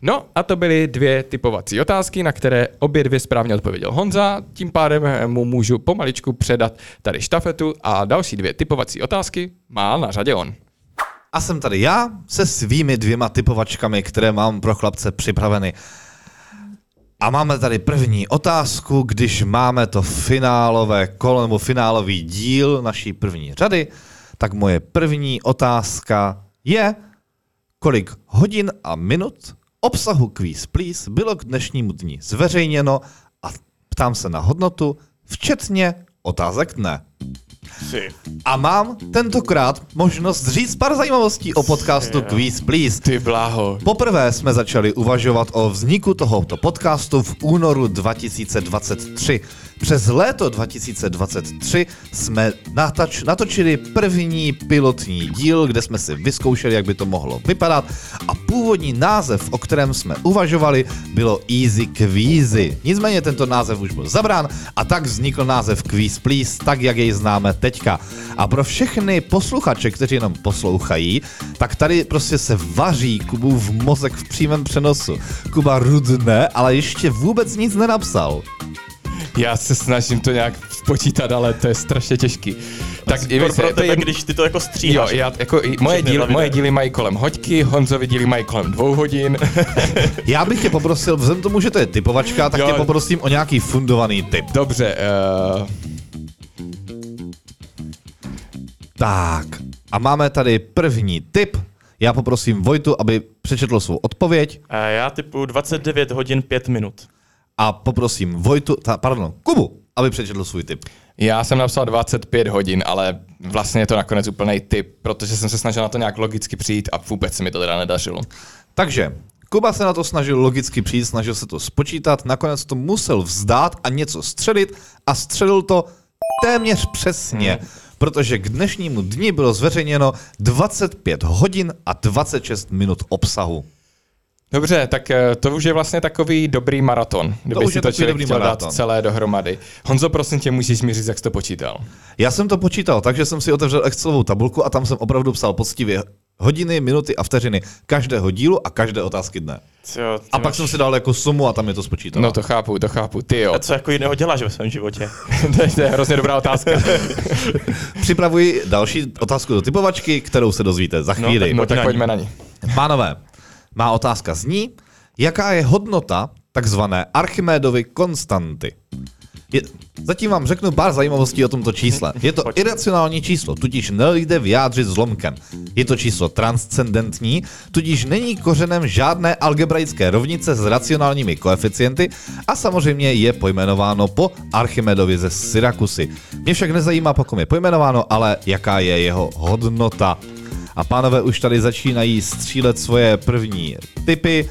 No a to byly dvě typovací otázky, na které obě dvě správně odpověděl Honza, tím pádem eh, mu můžu pomaličku předat tady štafetu a další dvě typovací otázky má na řadě on. A jsem tady já se svými dvěma typovačkami, které mám pro chlapce připraveny. A máme tady první otázku, když máme to finálové kolo nebo finálový díl naší první řady, tak moje první otázka je, kolik hodin a minut obsahu Quiz Please bylo k dnešnímu dni zveřejněno a ptám se na hodnotu, včetně otázek dne. Si. A mám tentokrát možnost říct pár zajímavostí o podcastu Quiz Please. Ty bláho. Poprvé jsme začali uvažovat o vzniku tohoto podcastu v únoru 2023. Přes léto 2023 jsme natač, natočili první pilotní díl, kde jsme si vyzkoušeli, jak by to mohlo vypadat a původní název, o kterém jsme uvažovali, bylo Easy Queasy. Nicméně tento název už byl zabrán a tak vznikl název Quiz Please, tak jak jej známe teďka. A pro všechny posluchače, kteří jenom poslouchají, tak tady prostě se vaří Kubův mozek v přímém přenosu. Kuba rudne, ale ještě vůbec nic nenapsal. Já se snažím to nějak spočítat, ale to je strašně těžký. Tak i vy Pro, tebe, jedno- když ty to jako Jo, stříháš. já, jako, moje, díl, moje díly mají kolem hoďky, Honzovi díly mají kolem dvou hodin. Já bych tě poprosil, vzhledem k tomu, že to je typovačka, tak Jo. tě poprosím o nějaký fundovaný tip. Dobře, uh, Tak, a máme tady první tip. Já poprosím Vojtu, aby přečetl svou odpověď A já typu 29 hodin 5 minut. A poprosím Vojtu, ta, pardon, Kubu, aby přečetl svůj tip. já jsem napsal 25 hodin, ale vlastně je to nakonec úplný tip, protože jsem se snažil na to nějak logicky přijít a vůbec se mi to teda nedařilo. Takže, Kuba se na to snažil logicky přijít, snažil se to spočítat, nakonec to musel vzdát a něco střelit a střelil to téměř přesně, protože k dnešnímu dni bylo zveřejněno 25 hodin a 26 minut obsahu. Dobře, tak eh, to už je vlastně takový dobrý maraton, kdyby už si je to člověk dobrý chtěl maraton. dát celé dohromady. Honzo, prosím tě, můžeš mi říct, jak jsi to počítal. Já jsem to počítal, takže jsem si otevřel Excelovou tabulku a tam jsem opravdu psal poctivě hodiny, minuty a vteřiny každého dílu a každé otázky dne. Jo, ty A pak máš- jsem si dal jako sumu a tam je to spočítalo. No to chápu, to chápu, ty jo. A co jako jiného děláš ve svém životě? to, je, to je hrozně dobrá otázka. Připravuji další otázku do typovačky, kterou se dozvíte za chvíli. tak No tak na ní. pojďme na ní. Pánové, má otázka zní, jaká je hodnota takzvané Archimédovy konstanty? Je, zatím vám řeknu pár zajímavostí o tomto čísle. Je to iracionální číslo, tudíž nejde vyjádřit zlomkem. Je to číslo transcendentní, tudíž není kořenem žádné algebraické rovnice s racionálními koeficienty a samozřejmě je pojmenováno po Archimedovi ze Syrakusy. Mě však nezajímá, po kom je pojmenováno, ale jaká je jeho hodnota. A pánové už tady začínají střílet svoje první typy.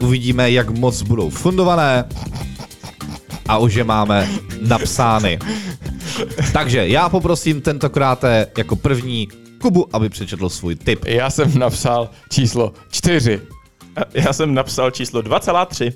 Uvidíme, jak moc budou fundované. a už je máme napsány. Takže já poprosím tentokrát jako první Kubu, aby přečetl svůj tip. Já jsem napsal číslo čtyři. Já jsem napsal číslo 2,3.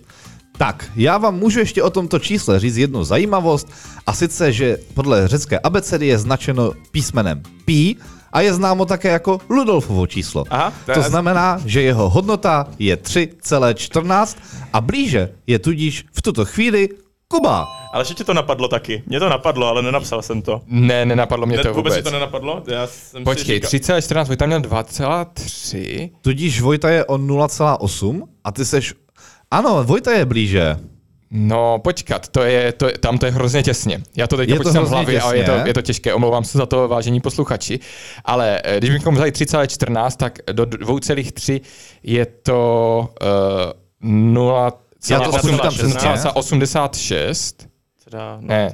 Tak, já vám můžu ještě o tomto čísle říct jednu zajímavost, a sice, že podle řecké abecedy je značeno písmenem Pi a je známo také jako Ludolfovo číslo. Aha, to to je- znamená, že jeho hodnota je 3,14 a blíže je tudíž v tuto chvíli Kuba. Ale že tě to napadlo taky. Mě to napadlo, ale nenapsal jsem to. Ne, nenapadlo mě Ne, to vůbec vůbec. si to nenapadlo? Já jsem Počkej, říkal- 3,14, tam měl 2,3. Tudíž Vojta je o 0,8 a ty seš... Ano, Vojta je blíže. No, počkat, to je, to, tam to je hrozně těsně. Já to teď počítám v hlavě a je to, je to těžké. Omlouvám se za to, vážení posluchači. Ale eh, když bychom vzali 3,14, tak do 2,3 je to uh, 0, Já to spočítám přesně. 0,86. Teda, no, Ne.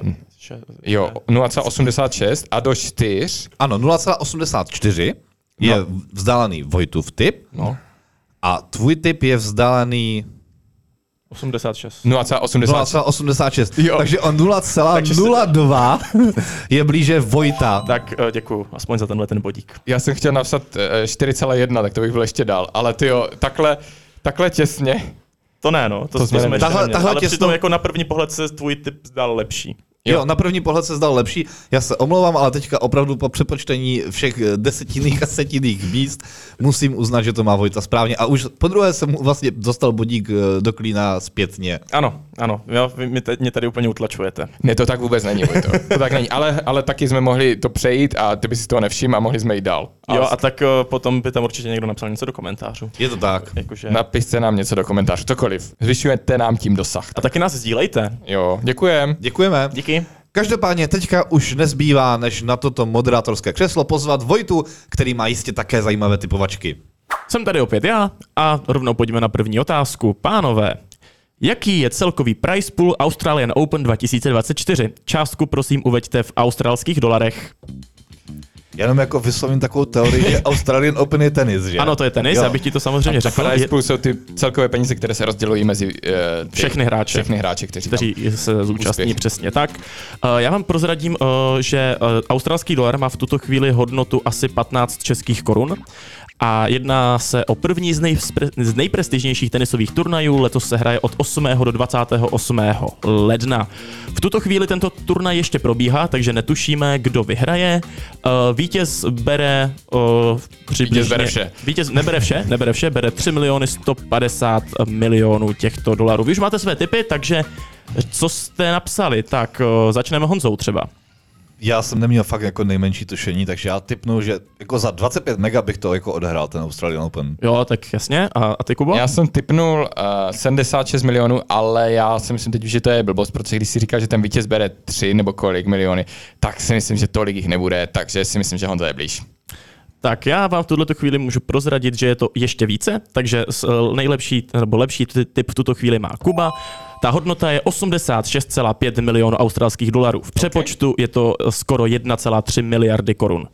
Jo, 0,86 a do 4 Ano, 0,84 je vzdálený Vojtův tip no, a tvůj tip je vzdálený 86. 0,86. 0,86. Jo. Takže o 0,02 je blíže Vojta. Tak eh, děkuju, aspoň za tenhle ten bodík. Já jsem chtěl napsat eh, 4,1, tak to bych byl ještě dál. Ale ty jo, takhle, takhle těsně. To ne, no, to, To to jsme Tahle- tahle Ale těsno- přitom jako na první pohled se tvůj typ zdal lepší. Jo, na první pohled se zdal lepší. Já se omlouvám, ale teďka opravdu po přepočtení všech desetinných a setinných míst musím uznat, že to má Vojta správně. A už po druhé jsem vlastně dostal bodík eh, do klína zpětně. Ano, ano, jo, vy mě, mě tady úplně utlačujete. Ne, to tak vůbec není, Vojto. To tak není. Ale, ale taky jsme mohli to přejít a ty by si toho nevšiml a mohli jsme jít dál. Jo, a tak eh, potom by tam určitě někdo napsal něco do komentářů. Je to tak. Jakože... Napište nám něco do komentářů, cokoliv. Zvyšujete nám tím dosah. A taky nás sdílejte. Jo, děkujem. Děkujeme. Díky. Každopádně teďka už nezbývá, než na toto moderátorské křeslo pozvat Vojtu, který má jistě také zajímavé typovačky. Jsem tady opět já a rovnou pojďme na první otázku. Pánové, jaký je celkový price pool Australian Open 2024? Částku prosím uveďte v australských dolarech. Jenom jako vyslovím takovou teorii, že Australian Open je tenis, že? Ano, to je tenis, Jo. abych ti to samozřejmě řekl. Prize Je- jsou ty celkové peníze, které se rozdělují mezi uh, ty, Všechny hráče. Všechny hráče, kteří, kteří se zúčastní Úspěch. přesně tak. Uh, Já vám prozradím, uh, že uh, australský dolar má v tuto chvíli hodnotu asi 15 českých korun a jedná se o první z, nejspre- z nejprestižnějších tenisových turnajů. Letos se hraje od 8. do 28. ledna. V tuto chvíli tento turnaj ještě probíhá, takže netušíme, kdo vyhraje. Uh, Vítěz bere uh, přibližně... bere vše. Vítěz nebere vše, nebere vše, bere 3 miliony 150 milionů těchto dolarů. Vy už máte své typy, takže co jste napsali? Tak uh, začneme Honzou třeba. Já jsem neměl fakt jako nejmenší tušení, takže já typnu, že jako za 25 mega bych to jako odehrál, ten Australian Open. Jo, tak jasně. A, a ty, Kubo? Já jsem typnul uh, 76 milionů, ale já si myslím teď, že to je blbost, protože když si říká, že ten vítěz bere 3 nebo kolik miliony, tak si myslím, že tolik jich nebude, takže si myslím, že Honza je blíž. Tak já vám v tuto chvíli můžu prozradit, že je to ještě více, takže eh, nejlepší nebo lepší ty- typ v tuto chvíli má Kuba. Ta hodnota je 86,5 milionů australských dolarů. V přepočtu je to eh, skoro 1,3 miliardy korun.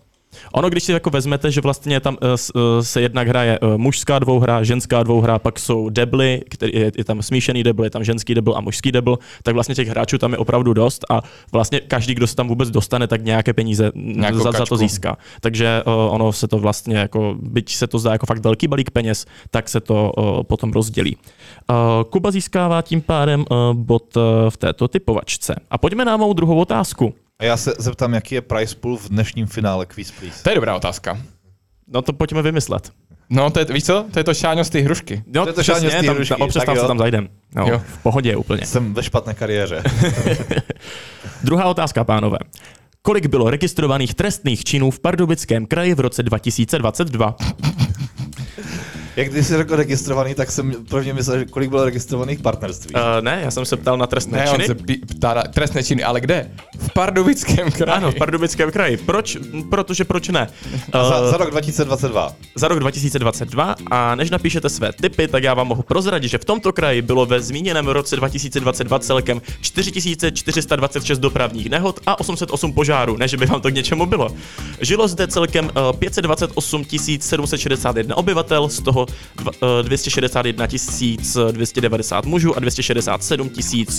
Ono, když si jako vezmete, že vlastně tam eh, eh, se jednak hraje eh, mužská dvouhra, ženská dvouhra, pak jsou debly, který je, je tam smíšený debl, je tam ženský debl a mužský debl, tak vlastně těch hráčů tam je opravdu dost a vlastně každý, kdo se tam vůbec dostane, tak nějaké peníze Nějakou za, za to získá. Takže uh, ono se to vlastně jako, byť se to zdá jako fakt velký balík peněz, tak se to uh, potom rozdělí. Uh, Kuba získává tím pádem uh, bod uh, v této typovačce. A pojďme na mou druhou otázku. A já se zeptám, jaký je price pool v dnešním finále Quiz Please. To je dobrá otázka. No to pojďme vymyslet. No, to je, víš co? To je to šáňo z té hrušky. No, To je to šáňo z té tam, hrušky, tam, o tak přestávce jo. tam zajdem. No, Jo. v pohodě úplně. Jsem ve špatné kariéře. Druhá otázka, pánové. Kolik bylo registrovaných trestných činů v Pardubickém kraji v roce 2022? Jak když jsi řekl registrovaný, tak jsem prvně myslel, že kolik bylo registrovaných partnerství. Uh, ne, já jsem se ptal na trestné Ne, činy. on se pí- ptá na trestné činy, ale kde? V Pardubickém kraji. Ano, v Pardubickém kraji. Proč? Protože proč ne? za, Uh, za rok 2022. za rok 2022 a než napíšete své tipy, tak já vám mohu prozradit, že v tomto kraji bylo ve zmíněném roce 2022 celkem 4426 dopravních nehod a 808 požárů, ne že by vám to k něčemu bylo. Žilo zde celkem eh, 528 761 obyvatel, z toho toho dva- eh, 261 290 mužů a 267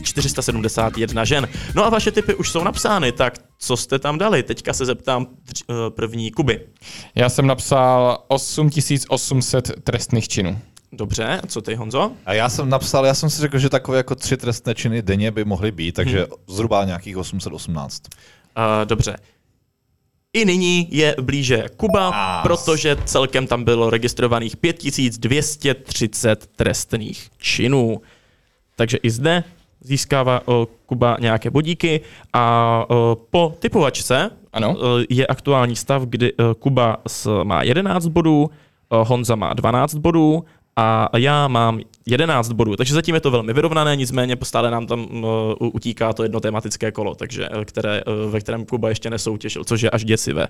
471 žen. No a vaše typy už jsou napsány, tak co jste tam dali? Teďka se zeptám eh, první Kuby. Já jsem napsal 8800 trestných činů. Dobře, a co ty Honzo? A já jsem napsal, já jsem si řekl, že takové jako tři trestné činy denně by mohly být, takže Hmm. zhruba nějakých 818. Uh, dobře. I nyní je blíže Kuba, Ás. protože celkem tam bylo registrovaných 5230 trestných činů. Takže i zde získává o, Kuba nějaké bodíky a o, po typovačce Ano. o, je aktuální stav, kdy o, Kuba s, má 11 bodů, o, Honza má 12 bodů a já mám 11 bodů. Takže zatím je to velmi vyrovnané, nicméně stále nám tam o, u- utíká to jedno tematické kolo, takže, e, které, o, ve kterém Kuba ještě nesoutěžil, což je až děsivé.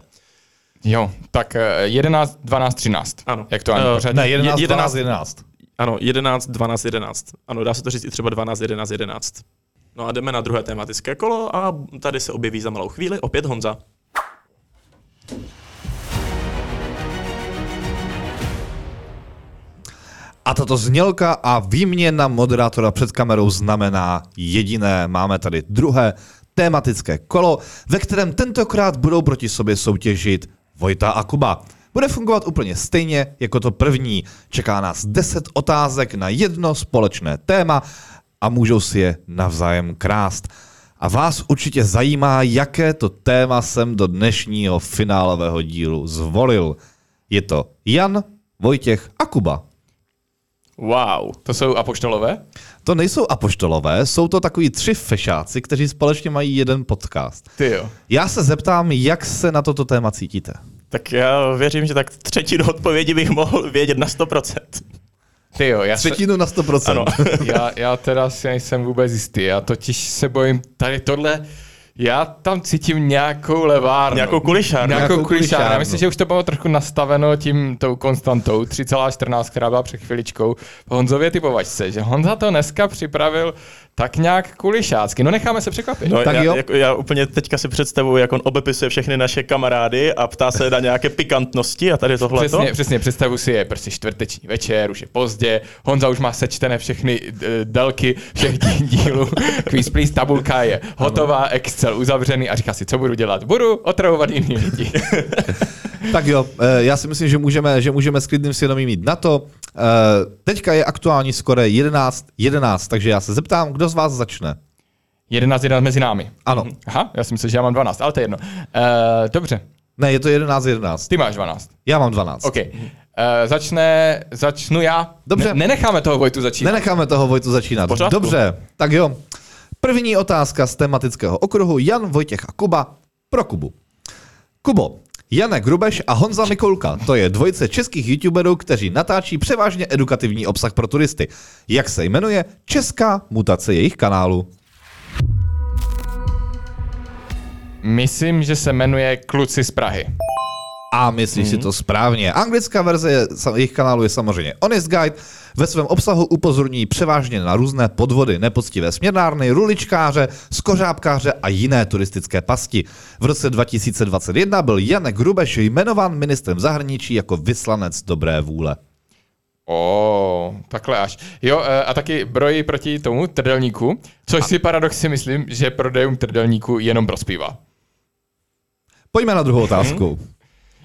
Jo, tak eh, 11, 12, 13. Ano. Jak to ani Eh, pořadí? Ne, 11, 11. 12, 11. Ano, 11, 12, 11. Ano, dá se to říct i třeba 12, 11, 11. No a jdeme na druhé tematické kolo a tady se objeví za malou chvíli opět Honza. A tato znělka a výměna moderátora před kamerou znamená jediné. Máme tady druhé tematické kolo, ve kterém tentokrát budou proti sobě soutěžit Vojta a Kuba. Bude fungovat úplně stejně jako to první. Čeká nás 10 otázek na jedno společné téma a můžou si je navzájem krást. A vás určitě zajímá, jaké to téma jsem do dnešního finálového dílu zvolil. Je to Jan, Vojtěch a Kuba. Wow. To jsou apoštolové? To nejsou apoštolové, jsou to takový tři fešáci, kteří společně mají jeden podcast. Ty jo. Já se zeptám, jak se na toto téma cítíte. Tak já věřím, že tak třetinu odpovědi bych mohl vědět na 100%. Ty jo, já, se, Třetinu na 100%. Ano. já, já teda si nejsem vůbec jistý. Já totiž se bojím tady tohle, já tam cítím nějakou levárnu. Nějakou kulišárnu. Nějakou Nějakou kulišárnu. Já myslím, že už to bylo trochu nastaveno tím tou konstantou 3,14, která byla před chviličkou v Honzově typovačce, že Honza to dneska připravil tak nějak kulišácky. No necháme se překvapit. No, Tak já, jo. jako, já úplně teďka si představuji, jak on obepisuje všechny naše kamarády a ptá se na nějaké pikantnosti a tady tohle Přesně, přesně, představu si je prostě čtvrteční večer, už je pozdě, Honza už má sečtené všechny uh, délky všech dí- dílů, quiz please, tabulka je hotová, Excel uzavřený a říká si, co budu dělat? Budu otravovat jiný lidi. Tak jo, eh, já si myslím, že můžeme, že můžeme s klidným svědomím jít na to. Eh, Teďka je aktuální skore 11, 11, takže já se zeptám, kdo z vás začne. 11 11 mezi námi. Ano. Aha, já si myslel, že já mám 12, ale to je jedno. Uh, dobře, Ne, je to 11, 11. ty máš 12. Já mám 12. OK. Uh, začne, začnu já. Dobře. Ne, nenecháme toho Vojtu začít. Nenecháme toho Vojtu začínat. pořádku. Dobře, tak jo. První otázka z tematického okruhu Jan, Vojtěch a Kuba pro Kubu. Kubo, Janek Grubeš a Honza Mikulka. To je dvojice českých youtuberů, kteří natáčí převážně edukativní obsah pro turisty. Jak se jmenuje česká mutace jejich kanálu? Myslím, že se jmenuje Kluci z Prahy. A myslíš si to správně. Anglická verze jejich kanálu je samozřejmě Honest Guide. Ve svém obsahu upozorňují převážně na různé podvody, nepoctivé směrnárny, ruličkáře, skořápkáře a jiné turistické pasti. V roce 2021 byl Janek Grubeš jmenován ministrem zahraničí jako vyslanec dobré vůle. O, takhle až. Jo, eh, a taky brojí proti tomu trdelníku, což si paradoxně myslím, že prodejům trdelníku jenom prospívá. Pojďme na druhou otázku.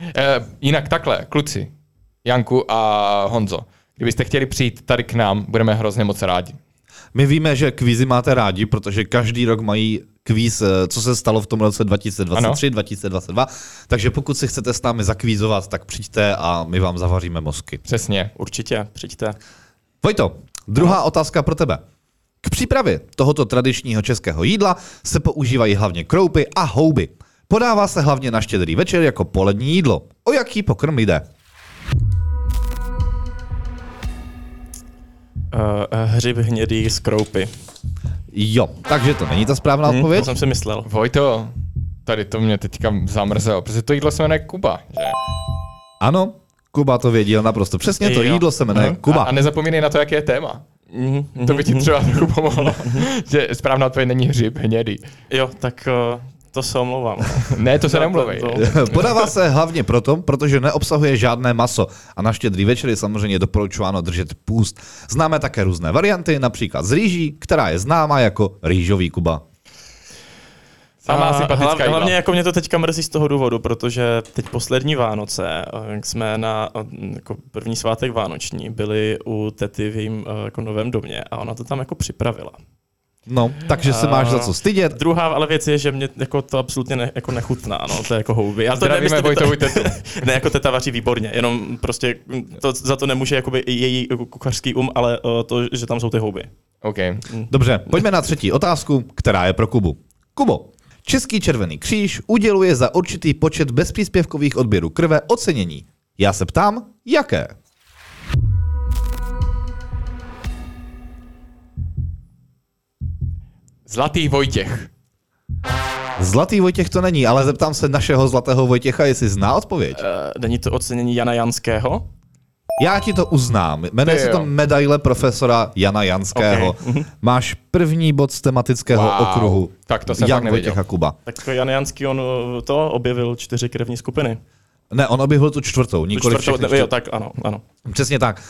Eh, jinak takhle, kluci, Janku a Honzo, kdybyste chtěli přijít tady k nám, budeme hrozně moc rádi. My víme, že kvízy máte rádi, protože každý rok mají kvíz, eh, co se stalo v tom roce 2023, 2022. Takže pokud si chcete s námi zakvízovat, tak přijďte a my vám zavaříme mozky. Přesně. Určitě, přijďte. Vojto, druhá otázka pro tebe. K přípravě tohoto tradičního českého jídla se používají hlavně kroupy a houby. Podává se hlavně na štědrý večer jako polední jídlo. O jaký pokrm jde? Uh, hřib hnědý z kroupy. Jo, takže to není ta správná Hm, odpověď. to jsem si myslel. Vojto, tady to mě teďka zamrzelo, protože to jídlo se jmenuje Kuba, že? Ano, Kuba to věděl naprosto přesně, to Jo. jídlo se jmenuje Kuba. A, a nezapomínej na to, jaké je téma. Mhm, To by ti třeba trochu pomohlo, že správná odpověď není hřib hnědý. Jo, tak uh, To se omlouvám. Ne, to se to- Podává se hlavně proto, protože neobsahuje žádné maso a na štědrý večer je samozřejmě doporučováno držet půst. Známe také různé varianty, například z rýží, která je známá jako rýžový kuba. Samá A sympatická hlav, jídla. hlavně jako mě to teďka mrzí z toho důvodu, protože teď poslední Vánoce, eh, jak jsme na eh, jako první svátek Vánoční, byli u tety v jejím eh, jako novém domě a ona to tam jako připravila. No, takže se máš za co stydět. Druhá ale věc je, že mě jako to absolutně ne, jako nechutná, no, to je jako houby. Ale to Zdravíme nemyslím, Vojtovu že tetu. to, ne, jako teta vaří výborně, jenom prostě to, za to nemůže jakoby její kuchařský um, ale uh, to, že tam jsou ty houby. OK. Dobře, pojďme na třetí otázku, která je pro Kubu. Kubo, Český červený kříž uděluje za určitý počet bezpříspěvkových odběrů krve ocenění. Já se ptám, jaké? Zlatý Vojtěch. Zlatý Vojtěch to není, ale zeptám se našeho zlatého Vojtěcha, jestli zná odpověď. Uh, není to ocenění Jana Janského? Já ti to uznám. Jmenuje se to medaile profesora Jana Janského. Ok. Máš první bod z tematického Wow. okruhu. Tak to jsem Jan fakt nevěděl. Vojtěch a Kuba. Tak Jan Janský, on uh, to objevil čtyři krevní skupiny. Ne, on objevil tu čtvrtou, Tu nikoli čtvrtou, všechny jo, tak ano, ano. Přesně tak.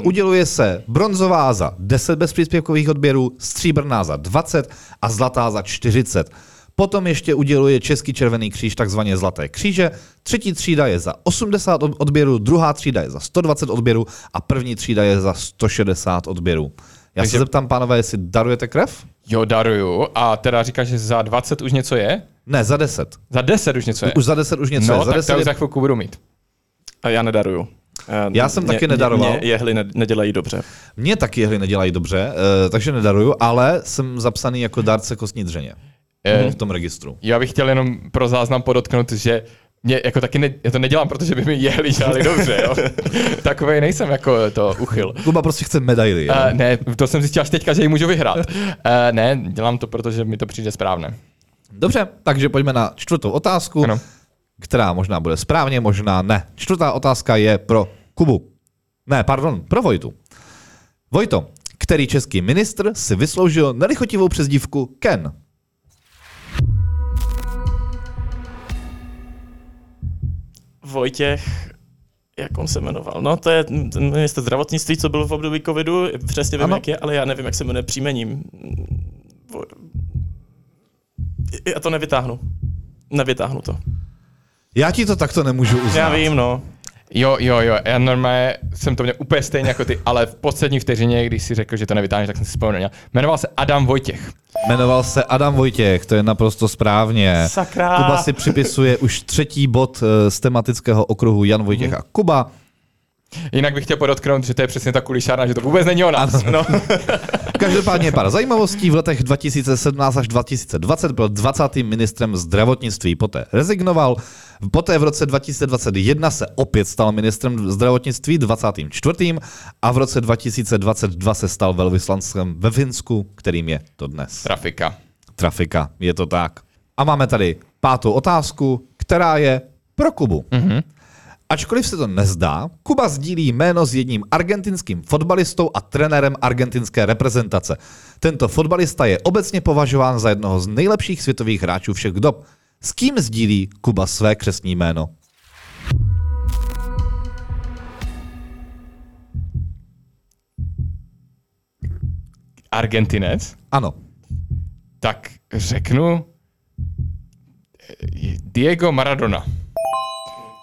Uh, uděluje se bronzová za 10 bezpříspěvkových odběrů, stříbrná za 20 a zlatá za 40. Potom ještě uděluje Český červený kříž takzvaně Zlaté kříže. Třetí třída je za 80 od- odběrů, druhá třída je za 120 odběrů a první třída je za 160 odběrů. Já Takže- se zeptám, pánové, jestli darujete krev? Jo, daruju. A teda říkáš, že za 20 už něco je? Ne, za 10. Za 10 už něco je? Už za 10 už něco no, je. Za tak 10 to už je... za chvilku budu mít. A já nedaruju. Eh, Já jsem mě- taky nedaroval. Mě jehly ne, nedělají dobře. Mě taky jehly nedělají dobře, eh, takže nedaruju, ale jsem zapsaný jako dárce kostní dřeně Eh, v tom registru. Já bych chtěl jenom pro záznam podotknout, že mě jako taky ne, já to nedělám, protože by mi jehli žáli dobře, jo. Takový nejsem jako to uchyl. Kuba prostě chce medaily. jo? Uh, ne, to jsem zjistil až teďka, že ji můžu vyhrát. Uh, ne, dělám to, protože mi to přijde správné. Dobře, takže pojďme na čtvrtou otázku, Ano. která možná bude správně, možná ne. Čtvrtá otázka je pro Kubu. Ne, pardon, pro Vojtu. Vojto, který český ministr si vysloužil nelichotivou přezdívku Ken? Vojtěch, jak on se jmenoval? No, to je ten minister zdravotnictví, co byl v období covidu. Přesně vím, Ano. jak je, ale já nevím, jak se jmenuje příjmením. Já to nevytáhnu. Nevytáhnu to. Já ti to takto nemůžu uznat. Já vím, no. Jo, jo, jo, já normálně jsem to měl úplně stejně jako ty, ale v poslední vteřině, když si řekl, že to nevytáhneš, tak jsem si vzpomněl. Jmenoval se Adam Vojtěch. Jmenoval se Adam Vojtěch, to je naprosto správně. Sakra. Kuba si připisuje už třetí bod eh, z tematického okruhu Jan Vojtěch a Kuba. Jinak bych chtěl podotknout, že to je přesně ta kulišárna, že to vůbec není o nás. No. Každopádně pár zajímavostí. V letech 2017 až 2020 byl 20. ministrem zdravotnictví, poté rezignoval. Poté v roce 2021 se opět stal ministrem zdravotnictví 24. a v roce 2022 se stal velvyslancem ve Finsku, kterým je to dnes. Trafika. Trafika, je to tak. A máme tady pátou otázku, která je pro Kubu. Mm-hmm. Ačkoliv se to nezdá, Kuba sdílí jméno s jedním argentinským fotbalistou a trenérem argentinské reprezentace. Tento fotbalista je obecně považován za jednoho z nejlepších světových hráčů všech dob. S kým sdílí Kuba své křestní jméno? Argentinec. Ano, Tak řeknu eh, Diego Maradona.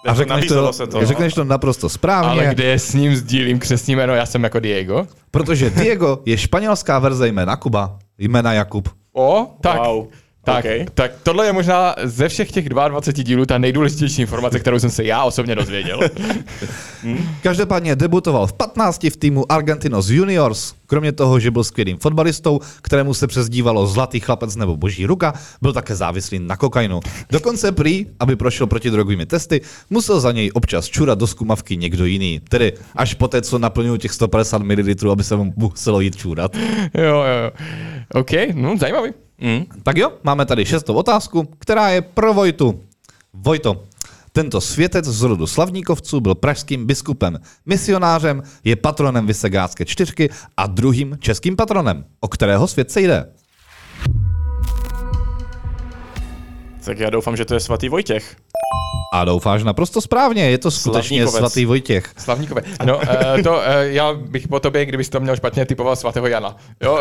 A řekneš Nabízelo to, se to. no. řekneš to naprosto správně, Ale kde s ním sdílím křesní jméno, já jsem jako Diego. protože Diego je španělská verze jména Kuba, jména Jakub. O, tak. Wow. Tak, OK. tak tohle je možná ze všech těch 22 dílů ta nejdůležitější informace, kterou jsem se já osobně dozvěděl. Každopádně debutoval v 15 v týmu Argentinos Juniors. Kromě toho, že byl skvělým fotbalistou, kterému se přezdívalo Zlatý chlapec nebo Boží ruka, byl také závislý na kokainu. Dokonce prý, aby prošel protidrogovými testy, musel za něj občas čurat do zkumavky někdo jiný. Tedy až poté, co naplnil těch 150 ml, aby se mu muselo jít čůrat. jo, jo, jo. OK, no zajímavý. Mm. Tak jo, máme tady šestou otázku, která je pro Vojtu. Vojto, tento světec z rodu slavníkovců byl pražským biskupem, misionářem, je patronem Vysegácké čtyřky a druhým českým patronem. O kterého svět se jde? Tak já doufám, že to je svatý Vojtěch. A doufáš naprosto správně, je to skutečně Slavníkovec. svatý Vojtěch. Slavníkové. No, to uh, já bych po tobě, kdybys to měl špatně, typoval svatého Jana. Jo,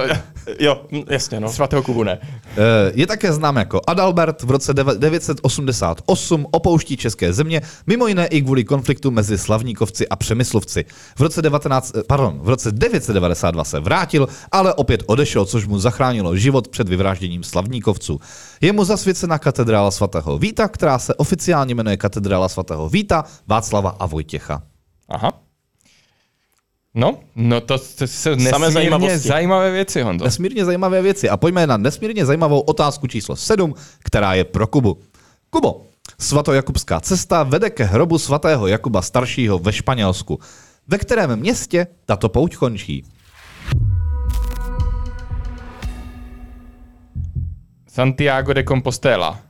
Jo, hm, jasně, no. svatého Kubu ne. Eh, Je také znám jako Adalbert, v roce deve- 988 opouští české země, mimo jiné i kvůli konfliktu mezi slavníkovci a přemyslovci. V roce, 19, eh, pardon, v roce 992 se vrátil, ale opět odešel, což mu zachránilo život před vyvražděním slavníkovců. Je mu zasvěcena katedrála svatého Víta, která se oficiálně jmenuje katedrála svatého Víta, Václava a Vojtěcha. Aha. No, no to, to jsou Samé nesmírně zajímavé věci, Honzo. Nesmírně zajímavé věci. A pojďme na nesmírně zajímavou otázku číslo 7, která je pro Kubu. Kubo, svatojakubská cesta vede ke hrobu svatého Jakuba staršího ve Španělsku. Ve kterém městě tato pouť končí? Santiago de Compostela.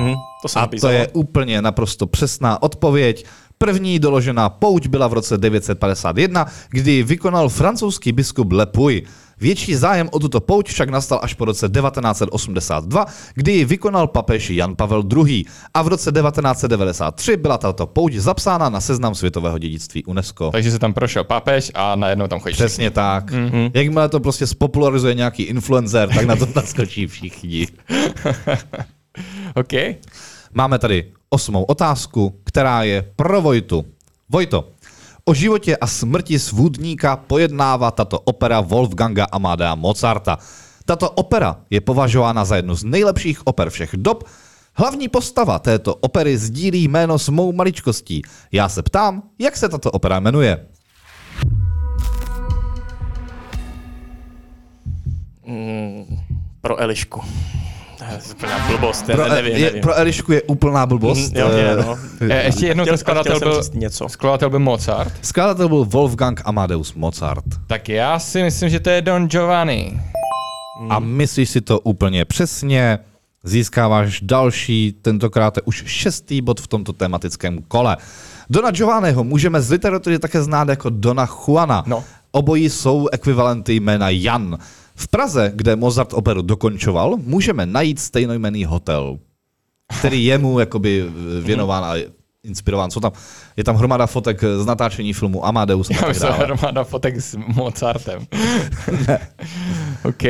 Hm, to jsem A to je úplně naprosto přesná odpověď. První doložená pouť byla v roce 951, kdy vykonal francouzský biskup Le Puy. Větší zájem o tuto pouť však nastal až po roce 1982, kdy ji vykonal papež Jan Pavel II. A v roce 1993 byla tato pouť zapsána na seznam světového dědictví UNESCO. Takže se tam prošel papež a najednou tam chodí. Přesně tak. Mm-hmm. Jakmile to prostě spopularizuje nějaký influencer, tak na to naskočí všichni. OK. Máme tady osmou otázku, která je pro Vojtu. Vojto, o životě a smrti svůdníka pojednává tato opera Wolfganga Amadea Mozarta. Tato opera je považována za jednu z nejlepších oper všech dob. Hlavní postava této opery sdílí jméno s mou maličkostí. Já se ptám, jak se tato opera jmenuje? Pro Elišku. To je úplná blbost, Pro, pro, nevím, je, nevím. pro Elišku je úplná blbost. Hm, jo, je, no. E, ještě jednou Chtěl- ten skladatel byl, něco. skladatel byl Mozart. Skladatel byl Wolfgang Amadeus Mozart. Tak já si myslím, že to je Don Giovanni. A myslíš si to úplně přesně, získáváš další, tentokrát už šestý bod v tomto tematickém kole. Dona Giovanniho můžeme z literatury také znát jako Dona Juana. No. Obojí jsou ekvivalenty jména Jan. V Praze, kde Mozart operu dokončoval, můžeme najít stejnojmenný hotel, který je mu jakoby věnován a inspirován. Jsou tam, je tam hromada fotek z natáčení filmu Amadeus Já myslím, dále. armáda fotek s Mozartem. OK.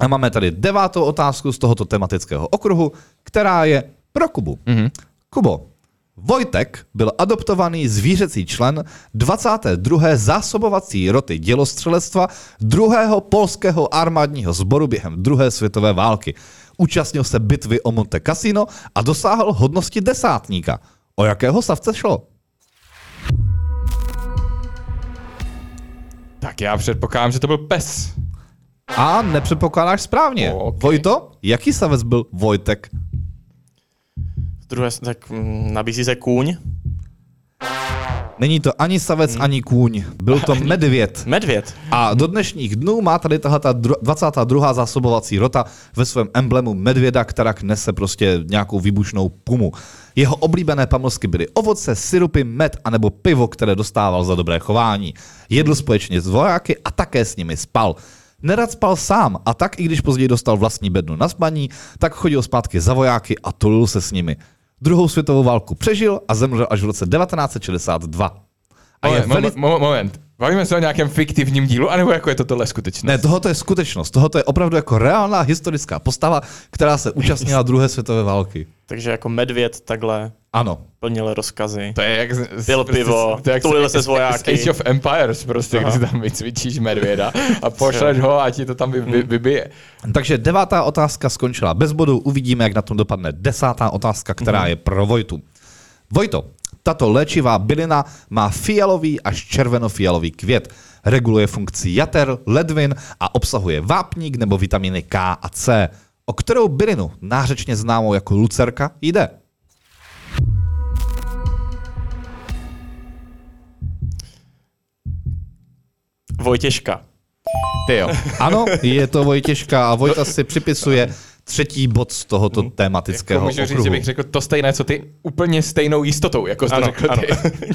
A máme tady devátou otázku z tohoto tematického okruhu, která je pro Kubu. Mm-hmm. Kubo, Vojtek byl adoptovaný zvířecí člen 22. zásobovací roty dělostřelectva druhého polského armádního sboru během druhé světové války. Účastnil se bitvy o Monte Cassino a dosáhl hodnosti desátníka. O jakého savce šlo? Tak já předpokládám, že to byl pes. A nepředpokládáš správně. O, ok. Vojto, jaký savec byl Vojtek? Druhé, tak mm, nabízí se kůň. Není to ani savec, ani kůň. Byl to medvěd. Medvěd. A do dnešních dnů má tady tahle ta dru- 22. zásobovací rota ve svém emblemu medvěda, která nese prostě nějakou výbušnou pumu. Jeho oblíbené pamlsky byly ovoce, syrupy, med anebo pivo, které dostával za dobré chování. Jedl společně s vojáky a také s nimi spal. Nerad spal sám a tak, i když později dostal vlastní bednu na spaní, tak chodil zpátky za vojáky a tulil se s nimi. Druhou světovou válku přežil a zemřel až v roce 1962. A je Moment, veli- mo- moment. Bavíme se o nějakém fiktivním dílu, anebo jako je to tohle skutečnost? Ne, tohoto je skutečnost. Tohoto je opravdu jako reálná historická postava, která se účastnila druhé světové války. Takže jako medvěd takhle Ano. plnil rozkazy. To je jak... z- z- Pil pivo, to je jak tulil z- se s z- vojáky. Z Age of Empires prostě, kdy si tam vycvičíš medvěda a pošleš ho a ti to tam vy, vy, vybije. Takže devátá otázka skončila bez bodu. Uvidíme, jak na tom dopadne desátá otázka, která je pro Vojtu. Vojto, tato léčivá bylina má fialový až červenofialový květ. Reguluje funkci jater, ledvin a obsahuje vápník nebo vitaminy K a C. O kterou bylinu, nářečně známou jako lucerka, jde? Vojtěžka. Ty jo. Ano, je to Vojtěžka a Vojta si připisuje třetí bod z tohoto Jako tematického můžu říct, okruhu. že bych řekl to stejné, co ty, úplně stejnou jistotou, jako jsi to Ano, řekl ano. ty.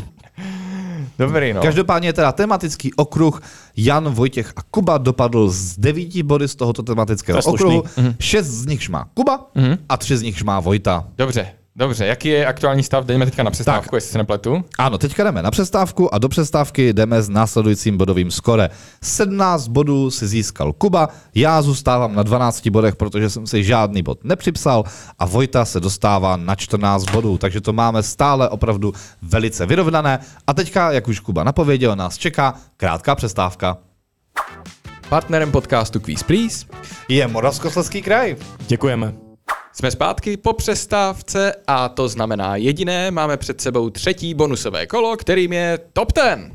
Dobrý, no. Každopádně teda tematický okruh Jan, Vojtěch a Kuba dopadl z devíti body z tohoto tematického To okruhu. Šest z nich má Kuba a tři z nich má Vojta. Dobře, dobře. Jaký je aktuální stav? Dejme teďka na přestávku, Tak. jestli se nepletu. Ano, teďka jdeme na přestávku a do přestávky jdeme s následujícím bodovým skore. 17 bodů si získal Kuba, já zůstávám na 12 bodech, protože jsem si žádný bod nepřipsal a Vojta se dostává na 14 bodů, takže to máme stále opravdu velice vyrovnané. A teďka, jak už Kuba napověděl, nás čeká krátká přestávka. Partnerem podcastu Quiz Please Je Moravskoslezský kraj. Děkujeme. Jsme zpátky po přestávce a to znamená jediné, máme před sebou třetí bonusové kolo, kterým je Top 10.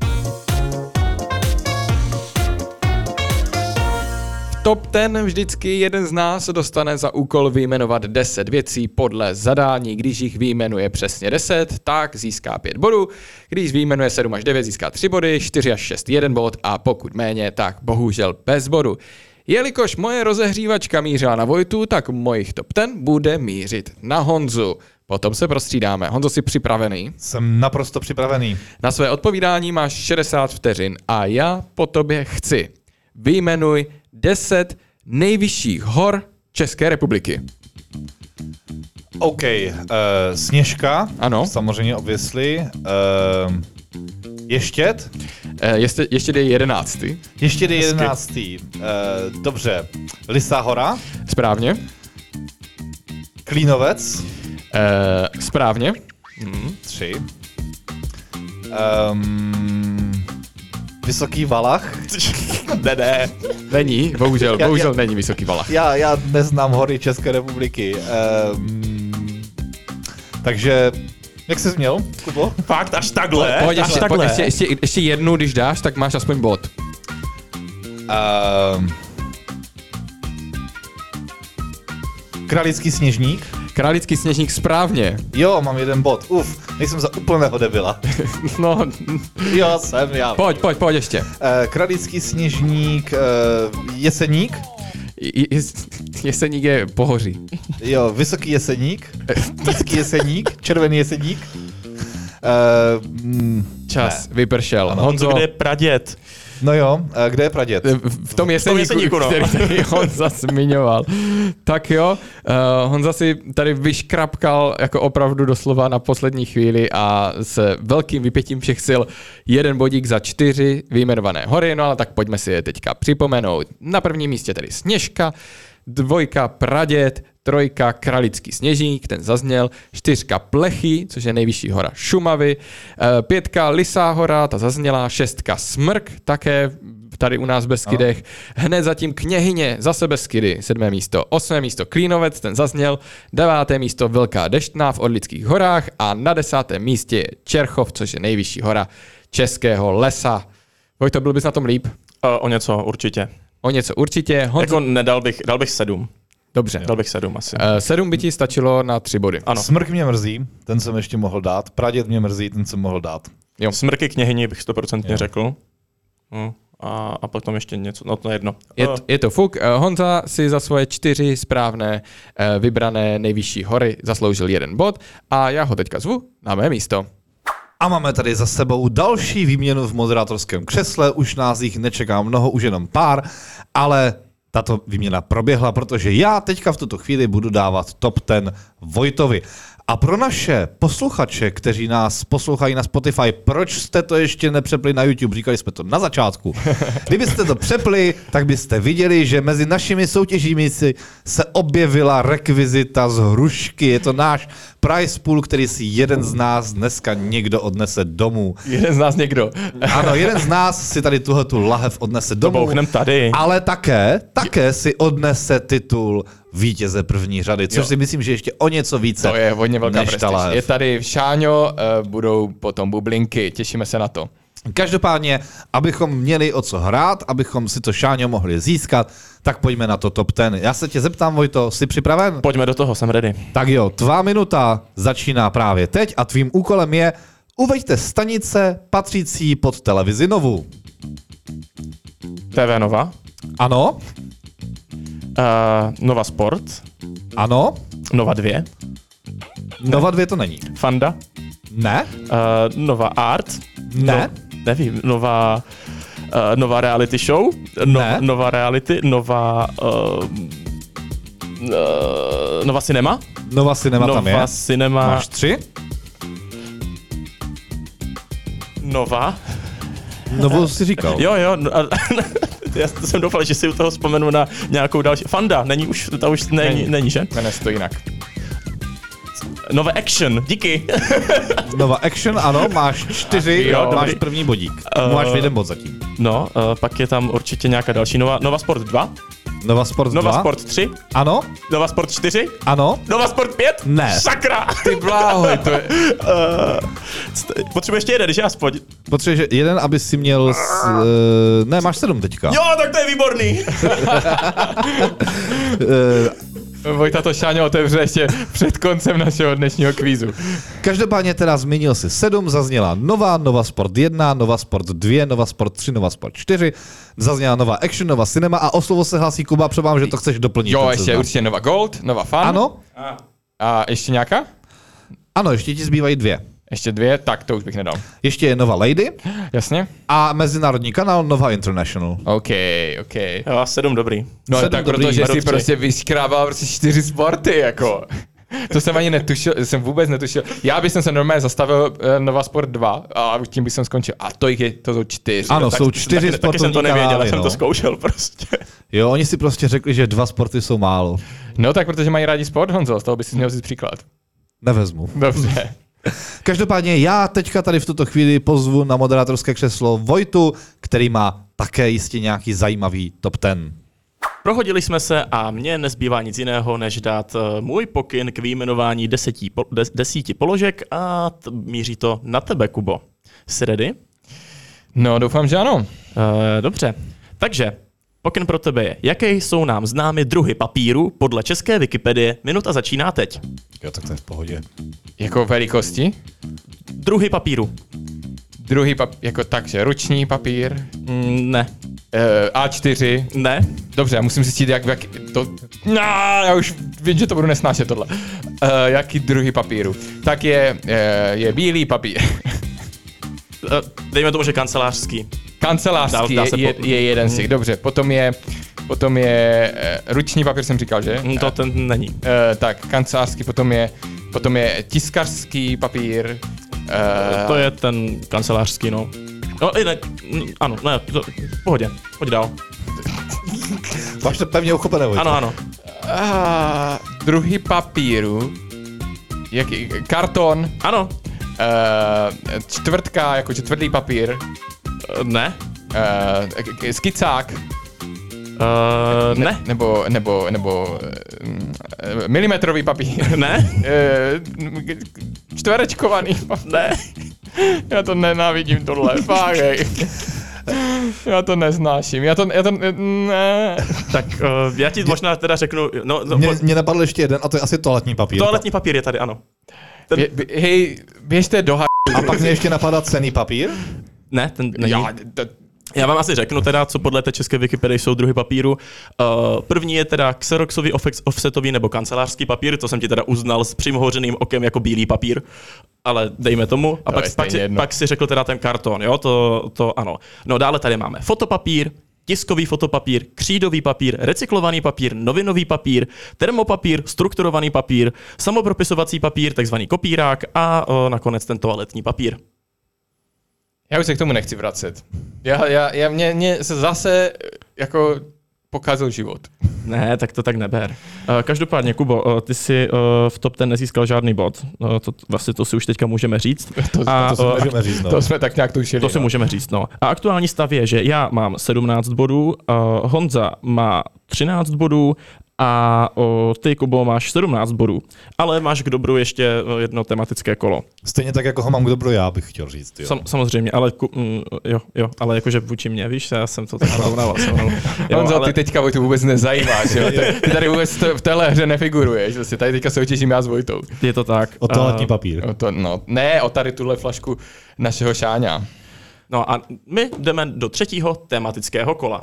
V Top 10 vždycky jeden z nás dostane za úkol vyjmenovat 10 věcí podle zadání. Když jich vyjmenuje přesně 10, tak získá 5 bodů. Když vyjmenuje 7 až 9, získá 3 body, 4 až 6 1 bod a pokud méně, tak bohužel bez bodu. Jelikož moje rozehřívačka mířila na Vojtu, tak mojich top 10 bude mířit na Honzu. Potom se prostřídáme. Honzo, jsi připravený? Jsem naprosto připravený. Na své odpovídání máš 60 vteřin a já po tobě chci. Vyjmenuj 10 nejvyšších hor České republiky. OK, uh, Sněžka. Ano. Samozřejmě, obviously. Uh, Ještět. Eh, ještě, ještě jde jedenáctý. Ještě jde jedenáctý. Uh, dobře. Lisá hora. Správně. Klínovec. Eh, správně. Tři. Um, Vysoký Valach. ne, ne. Není, bohužel, Já- bohužel já- není Vysoký Valach. Já, já neznám hory České republiky. Um, takže, jak jsi měl, Kubo? Fakt až takhle? Pojď až ještě, pojď ještě, ještě, ještě jednu, když dáš, tak máš aspoň bod. Um, Kralický sněžník. Králický sněžník správně. Jo, mám jeden bod. Uf, nejsem za úplného debila. No, jo, jsem já. pojď, pojď, pojď ještě. Eh, Kralický sněžník, eh, Jeseník. Jeseník je pohoří. Jo, Vysoký Jeseník. Nízký Jeseník. Červený Jeseník. Eh, mm, Čas, vypršel. Honzo, Honzo, kde je pradět? No jo, kde je praděd? v tom jeseníku, jeseníku, no. který Honza zmiňoval. Tak jo, uh, Honza si tady vyškrapkal jako opravdu doslova na poslední chvíli a s velkým vypětím všech sil jeden bodík za čtyři vyjmenované hory, no ale tak pojďme si je teďka připomenout. Na prvním místě tedy Sněžka, dvojka Praděd, trojka Kralický sněžník, ten zazněl, čtyřka Plechy, což je nejvyšší hora Šumavy, eh, pětka Lisá hora, ta zazněla, šestka Smrk, také tady u nás v Beskydech, hned zatím Kněhyně, zase Beskydy, sedmé místo, osmé místo Klínovec, ten zazněl, deváté místo Velká deštná v Orlických horách a na desátém místě je Čerchov, což je nejvyšší hora Českého lesa. Vojto, byl bys na tom líp? Uh, o něco, určitě. O něco určitě. Honzo, Jako nedal bych, dal bych sedm. Dobře. Dal bych sedm asi. Eh, sedm by ti stačilo na tři body. Ano. Smrk mě mrzí, ten jsem ještě mohl dát. Praděd mě mrzí, ten jsem mohl dát. Jo. Smrky kněhyni bych stoprocentně řekl. No, a, a potom ještě něco, no to je jedno. Je, Eh, t- je to fuk. Eh, Honza si za svoje čtyři správné eh, vybrané nejvyšší hory zasloužil jeden bod a já ho teďka zvu na mé místo. A máme tady za sebou další výměnu v moderátorském křesle, už nás jich nečeká mnoho, už jenom pár, ale tato výměna proběhla, protože já teďka v tuto chvíli budu dávat top 10 Vojtovi. A pro naše posluchače, kteří nás poslouchají na Spotify, proč jste to ještě nepřepli na YouTube? Říkali jsme to na začátku. Kdybyste to přepli, tak byste viděli, že mezi našimi soutěžími se objevila rekvizita z hrušky. Je to náš prize pool, který si jeden z nás dneska někdo odnese domů. Jeden z nás někdo. Ano, jeden z nás si tady tuhle tu lahev odnese domů. bouchnem tady. Ale také, také si odnese titul vítěze první řady, což Jo. si myslím, že ještě o něco více To je hodně velká než ta prestiž. Je tady Šáňo, eh, budou potom bublinky, těšíme se na to. Každopádně, abychom měli o co hrát, abychom si to Šáňo mohli získat, tak pojďme na to top 10. Já se tě zeptám, Vojto, jsi připraven? Pojďme do toho, jsem ready. Tak jo, tvá minuta začíná právě teď a tvým úkolem je uveďte stanice patřící pod televizi Novu. TV Nova, Ano? Uh, Nova Sport, Ano? Nova 2, Nova 2 to není. Fanda, Ne? uh, Nova Art, Ne? No, nevím, nová, uh, nová reality show, no, Ne. nová reality, nová, uh, uh, nová cinema, Nova Cinema tam je. nová cinema, Máš tři? nová, Novou si říkal. jo, jo, no, já jsem doufal, že si u toho vzpomenu na nějakou další, Fanda, není už, ta už není, není, Není. že? Jmenuje se to jinak. Nové action, díky. Nova Action, ano, máš čtyři, Jo, jo, máš první bodík. Eh, Máš jeden bod zatím. No, uh, pak je tam určitě nějaká další, Nova, Nova Sport 2, Nova Sport Nova 2. Sport 3, Ano, Nova Sport 4, ano, Nova Sport 5? Ne. Sakra! Ty bláho, to je... Uh, potřebuješ ještě jeden, že aspoň. potřebuješ jeden, aby si měl... S, uh, ne, máš sedm teďka. Jo, tak to je výborný. Uh, Vojta to Šáňo otevře ještě před koncem našeho dnešního kvízu. každopádně teda zmínil si sedm, zazněla Nova, Nova Sport 1, Nova Sport 2, Nova Sport 3, Nova Sport 4, zazněla Nova Action, Nova Cinema a o slovo se hlásí Kuba, předpokládám, že to chceš doplnit. Jo, ještě seznam. určitě Nova Gold, Nova Fun. Ano, A ještě nějaká? ano, ještě ti zbývají dvě. Ještě dvě, tak to už bych nedal. Ještě je Nova Lady Jasně? a mezinárodní kanál Nova International. OK, OK. Jo, sedm dobrý. No Sedm tak dobrý, protože si prostě vyškrábal prostě čtyři sporty, jako. To jsem ani netušil, jsem vůbec netušil. Já bych se normálně zastavil uh, Nova Sport 2 a tím bych jsem skončil. A to jich je, to jsou čtyři. Ano, tak, jsou čtyři taky, taky jsem to sportovní nevěděl, kanály, já jsem no. to zkoušel prostě. Jo, oni si prostě řekli, že dva sporty jsou málo. No tak protože mají rádi sport, Honzo, z toho by si měl vzít příklad. Nevezmu. Dobře. Každopádně já teďka tady v tuto chvíli pozvu na moderátorské křeslo Vojtu, který má také jistě nějaký zajímavý top ten. Prohodili jsme se a mně nezbývá nic jiného, než dát eh, můj pokyn k výjmenování deseti, po, des, desíti položek a t- míří to na tebe, Kubo. Jsi ready? No, doufám, že ano. Uh, dobře. Takže, pokyn pro tebe je, jaké jsou nám známy druhy papíru podle české Wikipedie. Minuta začíná teď. Jo, tak to je v pohodě. Jako velikosti. Druhy papíru. Druhý pap- jako takže ruční papír, Mm, ne. uh, A4, Ne. Dobře, já musím zjistit, jak, jak to... No, já už vím, že to budu nesnášet tohle. Uh, jaký druhý papíru? Tak je, uh, je bílý papír. Uh, dejme tomu, že kancelářský. Kancelářský Dá- dá se je, po- je, je jeden z těch, dobře. Potom je, potom je uh, ruční papír, jsem říkal, že? Mm, To ten není. Uh, tak, kancelářský, potom je, potom je tiskařský papír. Uh, To je ten kancelářský, no. No, i ne, mm, ano, ne, to, v pohodě, pojď dál. Máš to pevně uchopené, Vojto. Ano, ano. uh, druhý papíru. Jaký, karton. Ano, Uh, čtvrtka, jako čtvrtý papír. Ne, Uh, skicák. uh, ne, Nebo, nebo, nebo mm, eh, milimetrový papír. ne, Eh, Čtverečkovaný papír. ne. Já to nenávidím tohle, fakt. Já to neznáším, já to, já to, ne. Tak uh, já ti možná teda řeknu, no, no Mě, po- mě napadl ještě jeden, a to je asi toaletní papír. toaletní papír je tady, ano. Ten, Bě, bě, hej, běžte do ha... A pak mě ještě napadá cený papír. ne, ten není. Já, to, Já vám asi řeknu teda, co podle té české Wikipedie jsou druhy papíru. Uh, první je teda xeroxový ofex- offsetový nebo kancelářský papír, to jsem ti teda uznal s přimohořeným okem jako bílý papír, ale dejme tomu. A To pak, pak, si, pak si řekl teda ten karton, jo, to, to ano. No dále tady máme fotopapír, tiskový fotopapír, křídový papír, recyklovaný papír, novinový papír, termopapír, strukturovaný papír, samopropisovací papír, takzvaný kopírák a o, nakonec ten toaletní papír. já už se k tomu nechci vracet. Já, já, já mě, mě se zase jako pokazil život. Ne, tak to tak neber. Uh, Každopádně, Kubo, uh, ty jsi uh, v top 10 nezískal žádný bod. To, vlastně to si už teďka můžeme říct. To, A, To si můžeme říct, no. to jsme tak nějak tušili. to si no. můžeme říct, no. A aktuální stav je, že já mám 17 bodů, Honza má 13 bodů a uh, ty, Kubo, máš 17 bodů. Ale máš k dobru ještě uh, jedno tematické kolo. Stejně tak, jako ho mám k dobru já, bych chtěl říct. Jo. Sam, samozřejmě, ale ku, mm, jo, jo, ale jakože vůči mě, víš, já jsem to tak porovnával. Jo, Honzo, ale- ty teďka Vojtu vůbec nezajímáš, jo? Ty, ty tady vůbec to- v téhle hře nefiguruješ, vlastně tady teďka soutěžím já s Vojtou. Je to tak. O toaletní Uh, papír. O to, no, ne, o tady tuhle flašku našeho šáňa. No a my jdeme do třetího tematického kola.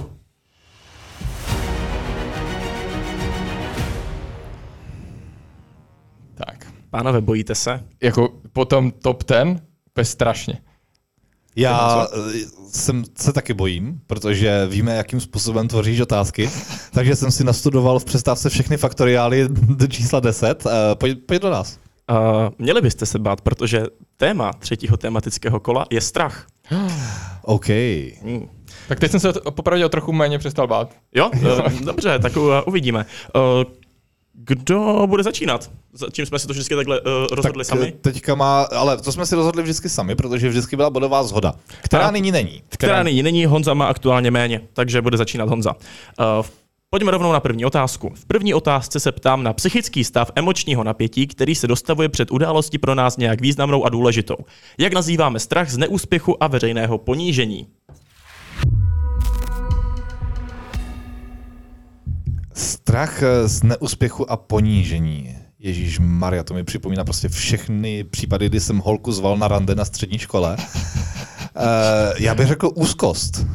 Pánové, bojíte se? Jako potom top ten, bez strašně. Já eh, jsem se taky bojím, protože víme, jakým způsobem tvoříš otázky, takže jsem si nastudoval v přestávce všechny faktoriály do čísla 10. Eh, Pojď, pojď do nás. Uh, měli byste se bát, protože téma třetího tematického kola je strach. OK. Hmm. Tak teď jsem se to popravdě o trochu méně přestal bát. Jo, dobře, tak uvidíme. Uh, kdo bude začínat? Za- Čím jsme si to vždycky takhle uh, rozhodli tak sami? eh, teďka má, ale to jsme si rozhodli vždycky sami, protože vždycky byla bodová zhoda, která A- nyní není. Která nyní není, Honza má aktuálně méně, takže bude začínat Honza. Uh, Pojďme rovnou na první otázku. V první otázce se ptám na psychický stav emočního napětí, který se dostavuje před událostí pro nás nějak významnou a důležitou. Jak nazýváme strach z neúspěchu a veřejného ponížení? Strach eh, z neúspěchu a ponížení. Ježíš Maria, to mi připomíná prostě všechny případy, kdy jsem holku zval na rande na střední škole. Uh, já bych řekl úzkost.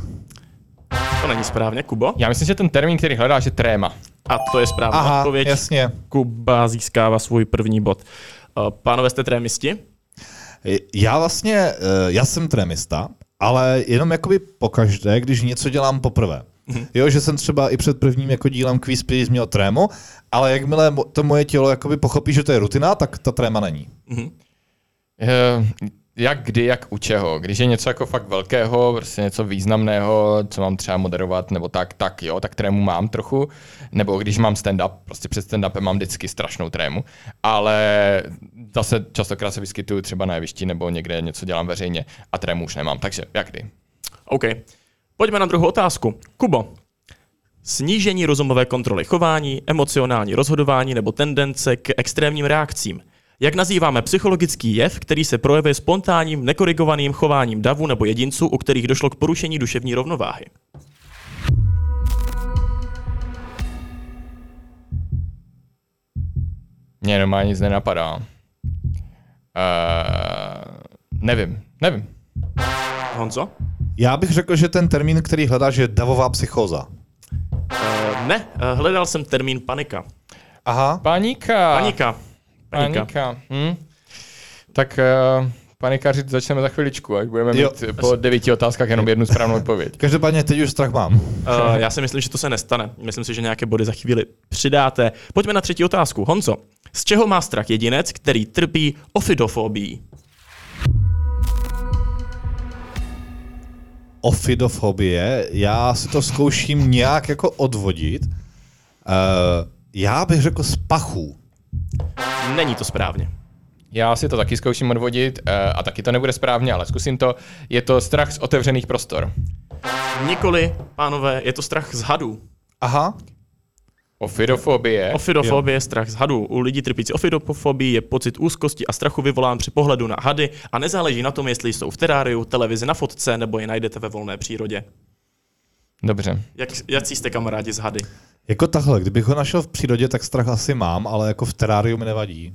To není správně, Kubo. Já myslím, že ten termín, který hledáš, je tréma. A to je správná Aha, odpověď. jasně. Kuba získává svůj první bod. Uh, Pánové, jste trémisti? Já vlastně, eh, já jsem trémista, ale jenom jakoby pokaždé, když něco dělám poprvé. Jo, že jsem třeba i před prvním jako dílem Quiz Please měl trému, ale jakmile to moje tělo jakoby pochopí, že to je rutina, tak ta tréma není. Eh, Jak kdy, jak u čeho. Když je něco jako fakt velkého, prostě něco významného, co mám třeba moderovat, nebo tak, tak jo, tak trému mám trochu. Nebo když mám stand-up, prostě před stand-upem mám vždycky strašnou trému. Ale zase častokrát se vyskytuju třeba na jevišti nebo někde něco dělám veřejně a trému už nemám. Takže jak kdy. OK. Pojďme na druhou otázku. Kubo, snížení rozumové kontroly chování, emocionální rozhodování nebo tendence k extrémním reakcím. Jak nazýváme psychologický jev, který se projevuje spontánním, nekorigovaným chováním davu nebo jedinců, u kterých došlo k porušení duševní rovnováhy? Mně normálně nic nenapadá. Uh, nevím, nevím. Honzo? Já bych řekl, že ten termín, který hledáš, je davová psychóza. Uh, ne, uh, hledal jsem termín panika. Aha. Panika. Panika. Panika. Panika. Hm? Tak uh, panikařit začneme za chviličku, jak budeme Jo. mít po devíti otázkách jenom jednu správnou odpověď. Každopádně teď už strach mám. Uh, já si myslím, že to se nestane. Myslím si, že nějaké body za chvíli přidáte. Pojďme na třetí otázku. Honzo, z čeho má strach jedinec, který trpí ofidofobií? Ofidofobie, já si to zkouším nějak jako odvodit. Uh, já bych řekl z pachů. Není to správně. Já si to taky zkouším odvodit uh, a taky to nebude správně, ale zkusím to. Je to strach z otevřených prostor. Nikoli, pánové, je to strach z hadů. Aha. Ofidofobie. Ofidofobie je strach z hadů. U lidí trpící ofidofobii je pocit úzkosti a strachu vyvolán při pohledu na hady a nezáleží na tom, jestli jsou v teráriu, televizi na fotce nebo je najdete ve volné přírodě. Dobře. Jak, jaký jste kamarádi z hady? Jako tahle, kdybych ho našel v přírodě, tak strach asi mám, ale jako v teráriu mi nevadí.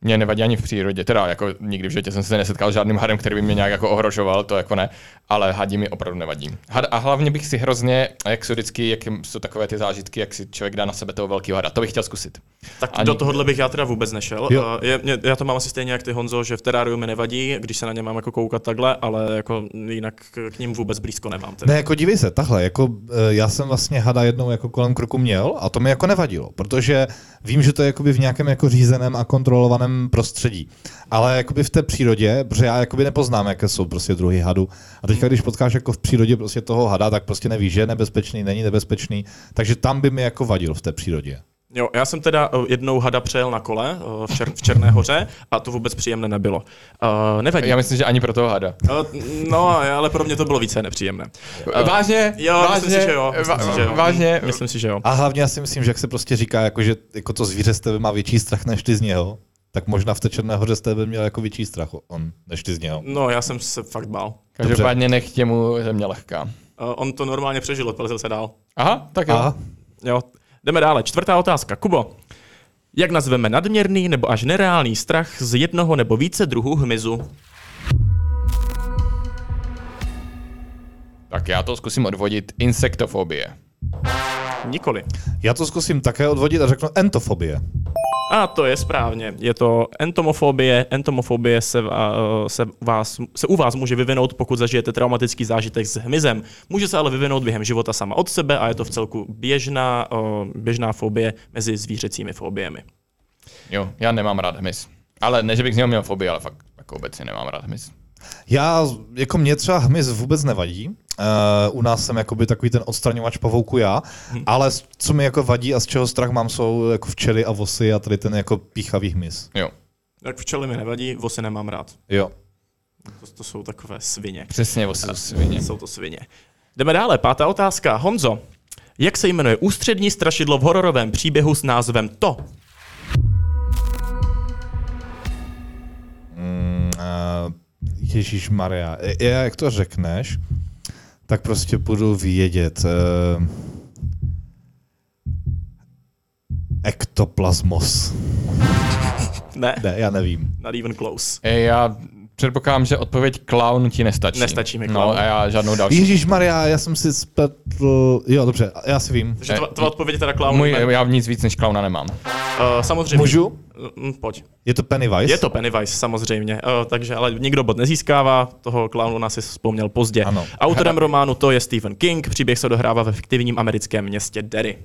Mě nevadí ani v přírodě, teda jako nikdy v životě jsem se nesetkal s žádným hadem, který by mě nějak jako ohrožoval, to jako ne, ale hadí mi opravdu nevadí. Had, a hlavně bych si hrozně, jak jsou vždycky, jak jsou takové ty zážitky, jak si člověk dá na sebe toho velkého hada, to bych chtěl zkusit. Tak Ani- do tohohle bych já teda vůbec nešel. Jo. Uh, je, mě, já to mám asi stejně jak ty Honzo, že v teráriu mi nevadí, když se na ně mám jako koukat takhle, ale jako jinak k, ním vůbec blízko nemám. Teda. Ne, jako dívej se, takhle, jako eh, já jsem vlastně hada jednou jako kolem kroku měl a to mi jako nevadilo, protože vím, že to je jakoby v nějakém jako řízeném a kontrolovaném prostředí. Ale jakoby v té přírodě, protože já jakoby nepoznám, jaké jsou prostě druhy hadu. A teďka, když potkáš jako v přírodě prostě toho hada, tak prostě nevíš, že je nebezpečný, není nebezpečný. Takže tam by mi jako vadil v té přírodě. Jo, já jsem teda uh, jednou hada přejel na kole uh, v, čer, v Černé hoře a to vůbec příjemné nebylo. Uh, nevadí. Já myslím, že ani pro toho hada. Uh, no, ale pro mě to bylo více nepříjemné. vážně? Jo, vážně, myslím si, že jo. Myslím si, že jo. Vážně, Myslím si, že jo. A hlavně já si myslím, že jak se prostě říká, jako, že jako to zvíře z tebe má větší strach než ty z něho, tak možná v té Černé hoře z tebe měl jako větší strach on, než ty z něho. No, já jsem se fakt bál. Každopádně nech mu země lehká. Uh, on to normálně přežil, odpalil se dál. Aha, tak jo. Aha. Jo, jdeme dále. Čtvrtá otázka. Kubo, jak nazveme nadměrný nebo až nereálný strach z jednoho nebo více druhů hmyzu? Tak já to zkusím odvodit insektofobie. Nikoli. Já to zkusím také odvodit a řeknu entofobie. A to je správně. Je to entomofobie. Entomofobie se, uh, se, vás, se u vás může vyvinout, pokud zažijete traumatický zážitek s hmyzem. Může se ale vyvinout během života sama od sebe a je to v celku běžná, uh, běžná fobie mezi zvířecími fobiemi. Jo, já nemám rád hmyz. Ale ne, že bych z něho měl fobii, ale fakt jako obecně nemám rád hmyz. Já, jako mě třeba hmyz vůbec nevadí. Uh, u nás jsem jakoby takový ten odstraňovač pavouku já, hmm. ale co mi jako vadí a z čeho strach mám, jsou jako včely a vosy a tady ten jako píchavý hmyz. Jo. Tak včely mi nevadí, vosy nemám rád. Jo. To, to jsou takové svině. Přesně, vosy jsou svině. Jsou to svině. Jdeme dále, pátá otázka. Honzo, jak se jmenuje ústřední strašidlo v hororovém příběhu s názvem To? Mm, uh, Ježíš Maria, já jak to řekneš, tak prostě budu vědět. Uh, ektoplasmos. Ne, Ne, já nevím. not even close. E, já předpokládám, že odpověď clown ti nestačí. Nestačí mi No clown. a já žádnou další. Ježíš Maria, já jsem si spletl... Jo, dobře, já si vím. Takže tvo- tvá odpověď je teda clown. Můj, ne? já nic víc než klauna nemám. Uh, samozřejmě. Můžu? Mm, Pojď. Je to Pennywise? Je to Pennywise, samozřejmě. Uh, takže ale nikdo bod nezískává, toho klauna si vzpomněl pozdě. Ano. Autorem románu to je Stephen King, příběh se dohrává ve fiktivním americkém městě Derry.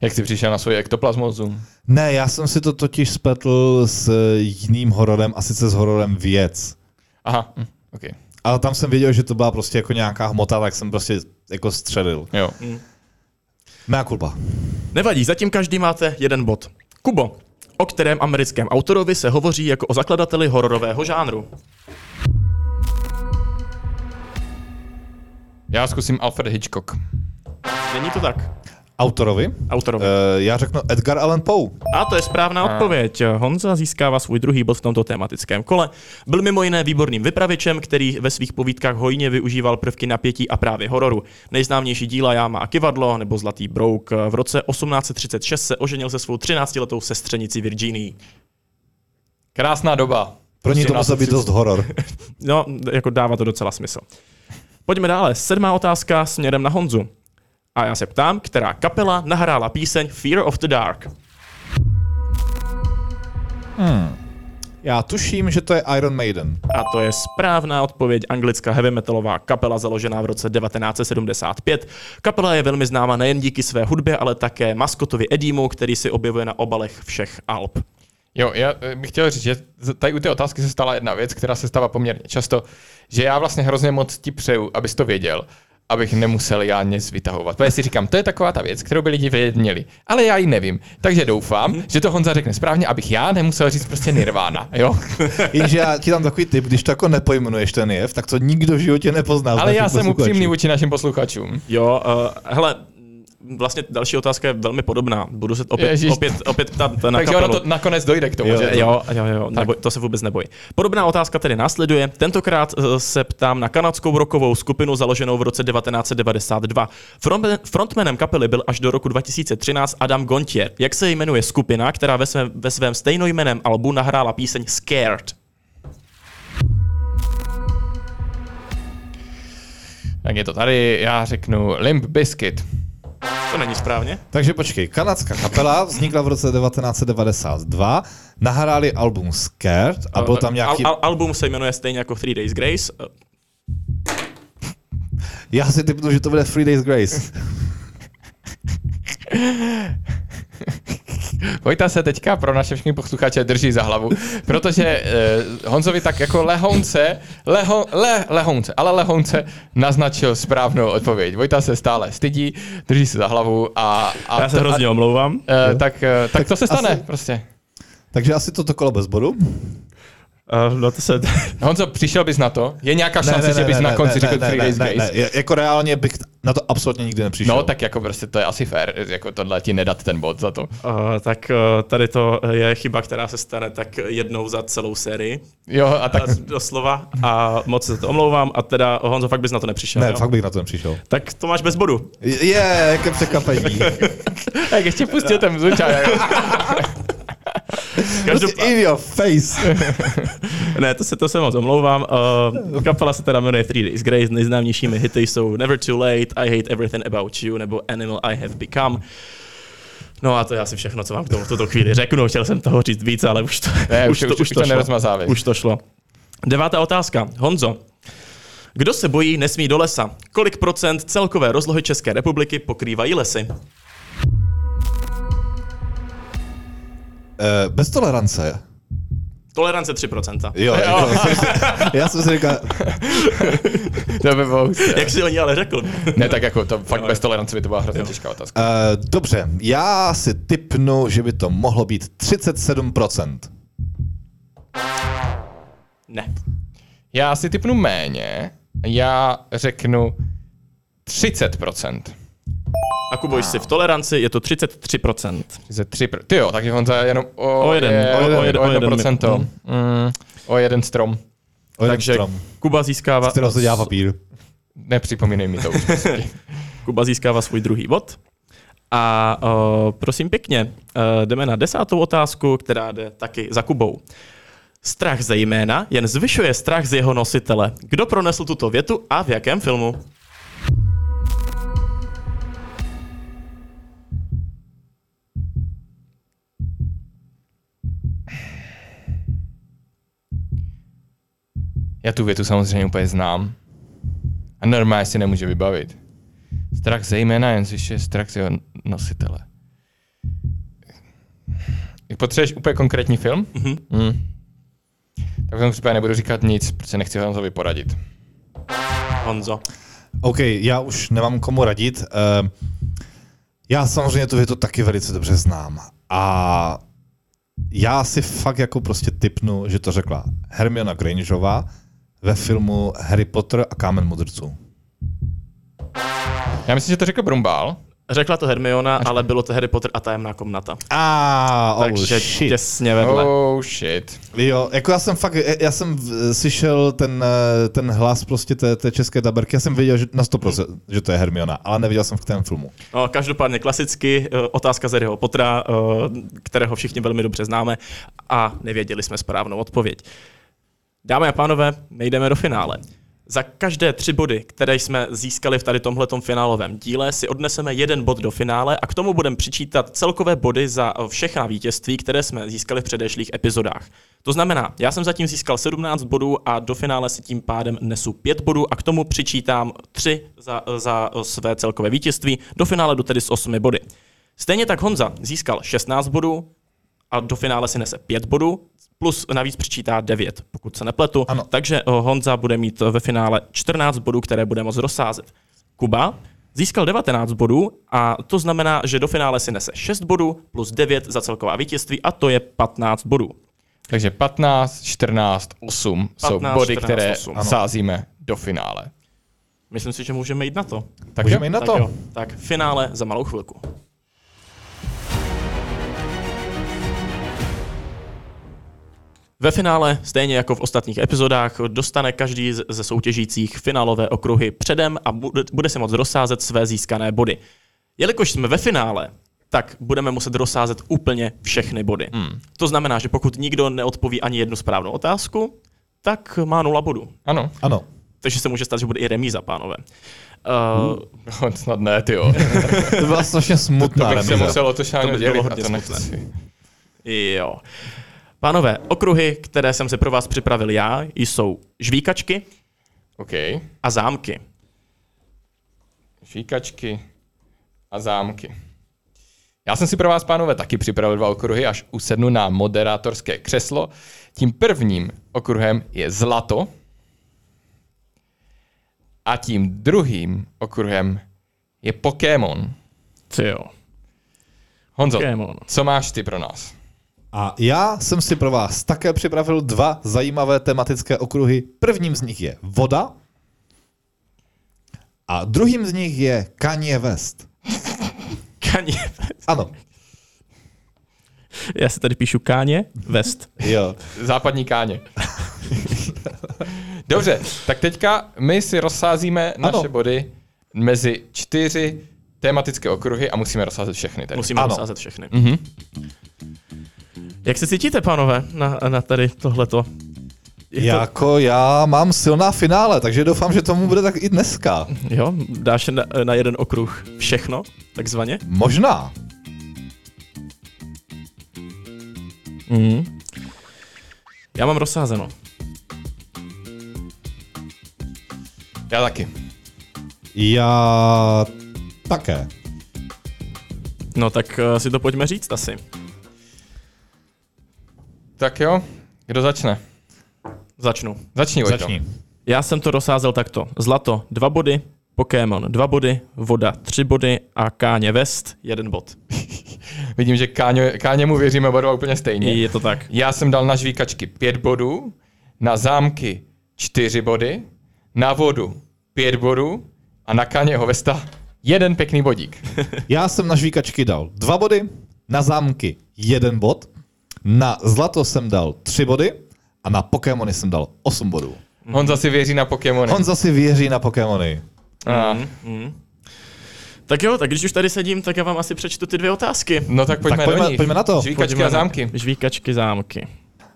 Jak jsi přišel na svoji ektoplasmozu? Ne, já jsem si to totiž spletl s jiným hororem, a sice s hororem Věc. Aha, hm, ok. Ale tam jsem věděl, že to byla prostě jako nějaká hmota, tak jsem prostě jako střelil. Jo. Mea culpa. Nevadí, zatím každý máte jeden bod. Kubo, o kterém americkém autorovi se hovoří jako o zakladateli hororového žánru. Já zkusím Alfred Hitchcock. Není to tak. Autorovi? Autorovi. Uh, já řeknu Edgar Allan Poe. A to je správná odpověď. Honza získává svůj druhý bod v tomto tematickém kole. Byl mimo jiné výborným vypravěčem, který ve svých povídkách hojně využíval prvky napětí a právě hororu. Nejznámější díla Jáma a kivadlo nebo Zlatý brouk. V roce 1836 se oženil se svou 13-letou sestřenicí Virginii. Krásná doba. Pro ní to musel být dost horor. No, jako dává to docela smysl. Pojďme dále. Sedmá otázka směrem na Honzu. A já se ptám, která kapela nahrála píseň Fear of the Dark. Já tuším, že to je Iron Maiden. A to je správná odpověď anglická heavy metalová kapela založená v roce 1975. Kapela je velmi známa nejen díky své hudbě, ale také maskotovi Edimu, který si objevuje na obalech všech alb. Jo, já eh, bych chtěl říct, že tady u té otázky se stala jedna věc, která se stává poměrně často, že já vlastně hrozně moc ti přeju, abys to věděl, abych nemusel já nic vytahovat. Protože si říkám, to je taková ta věc, kterou by lidi vědět měli. Ale já ji nevím. Takže doufám, že to Honza řekne správně, abych já nemusel říct prostě Nirvana. Jo? Jenže já ti dám takový tip, když to jako nepojmenuješ ten jev, tak to nikdo v životě nepozná. Ale já jsem upřímný vůči našim posluchačům. Jo, uh, hele, vlastně další otázka je velmi podobná. Budu se opět, Ježiš. opět, opět ptát na Takže kapelu. ono to nakonec dojde k tomu, Jo, že? Jo, jo, jo, neboj, to se vůbec neboj. Podobná otázka tedy následuje. Tentokrát eh, se ptám na kanadskou rokovou skupinu založenou v roce 1992. Front- Frontmanem kapely byl až do roku 2013 Adam Gontier. Jak se jmenuje skupina, která ve svém, ve svém stejnojmeném albu nahrála píseň Scared? Tak je to tady, já řeknu Limp Bizkit. To není správně. Takže počkej, kanadská kapela vznikla v roce 1992, nahráli album Scared a byl tam nějaký... Al- al- album se jmenuje stejně jako Three Days Grace. Já si typnu, že to bude Three Days Grace. Vojta se teďka pro naše všechny posluchače drží za hlavu, protože eh, Honzovi tak jako lehonce, leho, le, lehonce, ale lehonce naznačil správnou odpověď. Vojta se stále stydí, drží se za hlavu a... a Já se to- hrozně omlouvám. eh, tak, eh, tak to se stane asi- prostě. Takže asi toto kolo bez bodu. Uh, no to se... Honzo, přišel bys na to? Je nějaká šance, že bys na konci řekl Three Days ne, ne, Grace? ne, jako reálně bych na to absolutně nikdy nepřišel. No, tak jako prostě to je asi fair, jako tohle ti nedat ten bod za to. Uh, tak uh, tady to je chyba, která se stane tak jednou za celou sérii. Jo, a tak A doslova. A moc se za to omlouvám. A teda, Honzo, fakt bys na to nepřišel. Ne, jo? fakt bych na to nepřišel. Tak to máš bez bodu. Je, jaké překvapení. jak ještě pustil ten zvučák. Každopádně, In your face. ne, to se, to se moc omlouvám. Uh, kapela se teda jmenuje Three Days Grace, nejznámějšími hity jsou Never Too Late, I Hate Everything About You nebo Animal I Have Become. No a to je asi všechno, co vám k tomu v tuto chvíli řeknu. Chtěl jsem toho říct víc, ale už to, Ne, už, už, už to šlo. Už to šlo. Devátá otázka. Honzo, kdo se bojí, nesmí do lesa. Kolik procent celkové rozlohy České republiky pokrývají lesy? Eh, bez tolerance. Tolerance 3%. Jo, jo. já jsem si říkal, To by bylo. Jak si oni ale řekl? Ne, tak jako to fakt bez tolerance by to byla hrozně těžká otázka. uh, dobře, já si typnu, že by to mohlo být 37%. Ne. Já si typnu méně, já řeknu 30%. A Kubo, jsi v toleranci, je to 33%. 33 pr- Ty jo, tak je on za jenom o, O jeden, je, o jeden, o, jeden, o o jeden procento. mi- Mm, o jeden strom. O jeden Takže strom, Kuba získává, z kterého se dělá papír. Nepřipomínej mi to už. Kuba získává svůj druhý bod. A uh, prosím pěkně, uh, jdeme na desátou otázku, která jde taky za Kubou. Strach zejména jen zvyšuje strach z jeho nositele. Kdo pronesl tuto větu a v jakém filmu? Já tu větu samozřejmě úplně znám. A normálně si nemůže vybavit. Strach zejména jen zvyšuje strach z jeho nositele. Potřebuješ úplně konkrétní film? Mhm. Mm. Tak v tom případě nebudu říkat nic, protože nechci Honzovi poradit. Honzo. OK, já už nemám komu radit. Uh, já samozřejmě tu větu taky velice dobře znám. A já si fakt jako prostě typnu, že to řekla Hermiona Grangeová ve filmu Harry Potter a Kámen mudrců. Já myslím, že to řekl Brumbál. Řekla to Hermiona, ale bylo to Harry Potter a tajemná komnata. A oh, Takže shit. těsně vedle. Oh shit. Jo, jako já jsem fakt, já jsem v- slyšel ten, eh, ten hlas prostě té, té české daberky, já jsem věděl že na 100%, že to je Hermiona, ale neviděl jsem v kterém filmu. No, každopádně klasicky eh, otázka z Harryho Pottera, eh, kterého všichni velmi dobře známe a nevěděli jsme správnou odpověď. Dámy a pánové, my jdeme do finále. Za každé tři body, které jsme získali v tady tomhletom finálovém díle, si odneseme jeden bod do finále a k tomu budeme přičítat celkové body za všechna vítězství, které jsme získali v předešlých epizodách. To znamená, já jsem zatím získal 17 bodů a do finále si tím pádem nesu 5 bodů a k tomu přičítám 3 za, za své celkové vítězství. Do finále jdu tedy s 8 body. Stejně tak Honza získal 16 bodů a do finále si nese 5 bodů, plus navíc přičítá 9, pokud se nepletu. Ano. Takže eh, Honza bude mít ve finále 14 bodů, které bude moct rozsázet. Kuba získal 19 bodů a to znamená, že do finále si nese 6 bodů plus 9 za celková vítězství a to je 15 bodů. Takže 15, 14, 8 jsou 15, body, 14, které 8. sázíme do finále. Myslím si, že můžeme jít na to. Tak Můžeme jít na tak to. jo, tak finále za malou chvilku. Ve finále, stejně jako v ostatních epizodách, dostane každý ze soutěžících finálové okruhy předem a bude, bude se moct rozsázet své získané body. Jelikož jsme ve finále, tak budeme muset rozsázet úplně všechny body. Hmm. To znamená, že pokud nikdo neodpoví ani jednu správnou otázku, tak má nula bodů. Ano. Ano. Takže se může stát, že bude i remíza, pánové. Uh, No, snad ne, ty jo. To byla strašně smutná To bych se remíza. musel o to To šáhnout by dělit bylo a hodně to smutné. nechci. Jo. Pánové, okruhy, které jsem si pro vás připravil já, jsou žvíkačky OK. a zámky. Šíkačky a zámky. Já jsem si pro vás, pánové, taky připravil dva okruhy, až usednu na moderátorské křeslo. Tím prvním okruhem je zlato a tím druhým okruhem je Pokémon. Ty jo. Honzo, Pokémon. co máš ty pro nás? A já jsem si pro vás také připravil dva zajímavé tematické okruhy. Prvním z nich je voda a druhým z nich je Kanye West. Kaně. Ano, Já si tady píšu Káně West. jo. Západní káně. Dobře, tak teďka my si rozsázíme naše Ano. body mezi čtyři tematické okruhy a musíme rozsázet všechny. Tedy. Musíme Ano. rozsázet všechny. Mhm. Jak se cítíte, pánové, na, na tady tohleto? Je to, Jako já mám silná finále, takže doufám, že tomu bude tak i dneska. jo, dáš na, na jeden okruh všechno, takzvaně? Možná. Mm. Já mám rozsázeno. Já taky. Já také. No tak uh, si to pojďme říct asi. Tak jo, kdo začne? Začnu. Začni, Vojto. Začni. Já jsem to rozsázel takto. Zlato dva body, Pokémon dva body, voda tři body a Káně West jeden bod. Vidím, že Káně, Káněmu věříme oba dva úplně stejně. Je to tak. Já jsem dal na žvíkačky 5 bodů, na zámky 4 body, na vodu 5 bodů a na Káněho Vesta jeden pěkný bodík. Já jsem na žvíkačky dal dva body, na zámky jeden bod, na zlato jsem dal tři body a na Pokémony jsem dal osm bodů. Honza si věří na Pokémony. On zase věří na Pokémony. A, Mm. Tak jo, tak když už tady sedím, tak já vám asi přečtu ty dvě otázky. no tak pojďme, Tak pojďme- do nich. pojďme na to. Žvíkačky Pojďme a zámky. Žvíkačky, zámky.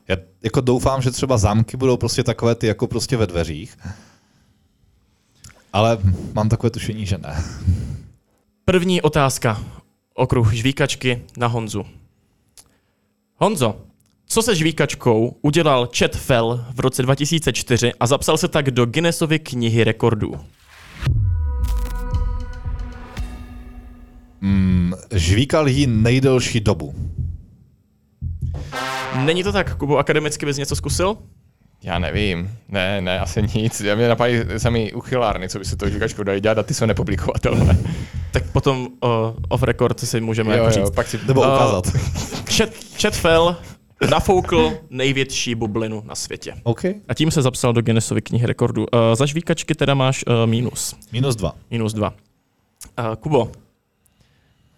Já jako doufám, že třeba zámky budou prostě takové ty jako prostě ve dveřích. Ale mám takové tušení, že ne. První otázka. Okruh žvíkačky na Honzu. Honzo, co se žvíkačkou udělal Chet Fell v roce 2004 a zapsal se tak do Guinnessovy knihy rekordů? Žvíkal jí nejdelší dobu. Není to tak, Kubo, akademicky bys něco zkusil? Já nevím. Ne, ne, asi nic. Já mě napadají sami uchylárny, co by se to žvíkačkou dali dělat a ty jsou nepublikovatelné. Tak potom uh, off record si můžeme Jo, jako jo, říct. pak si... Nebo ukázat. Chet, Chet Fell nafoukl největší bublinu na světě. OK. A tím se zapsal do Guinnessovy knihy rekordů. Uh, za žvíkačky teda máš uh, mínus. Minus dva. Minus dva. Uh, Kubo,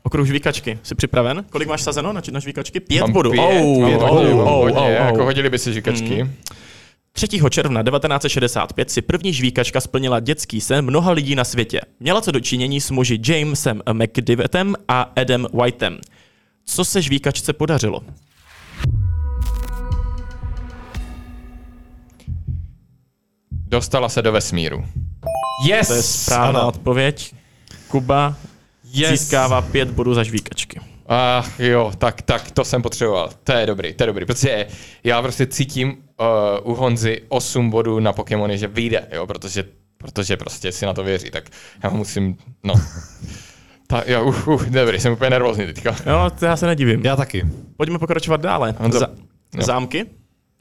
okruh žvíkačky. Jsi připraven? Kolik máš sazeno na, na žvíkačky? Pět Mám bodů. Pět, Oh, mám oh, oh, hodně, oh, jako oh. hodili by se žvíkačky. 3. června 1965 si první žvíkačka splnila dětský sen mnoha lidí na světě. Měla co dočinění s muži Jamesem McDivettem a Adam Whiteem. Co se žvíkačce podařilo? Dostala se do vesmíru. Yes! To je správná ano. odpověď. Kuba Yes. získává pět bodů za žvíkačky. Ach jo, tak, tak to jsem potřeboval. To je dobrý, to je dobrý, protože já prostě cítím uh, u Honzy 8 bodů na Pokémony, že vyjde, jo, protože, protože prostě si na to věří, tak já musím, no. Ta, jo, uh, uh, dobrý, jsem úplně nervózní teďka. Jo, to já se nedivím. Já taky. Pojďme pokračovat dále. Honzo, Za, jo. zámky?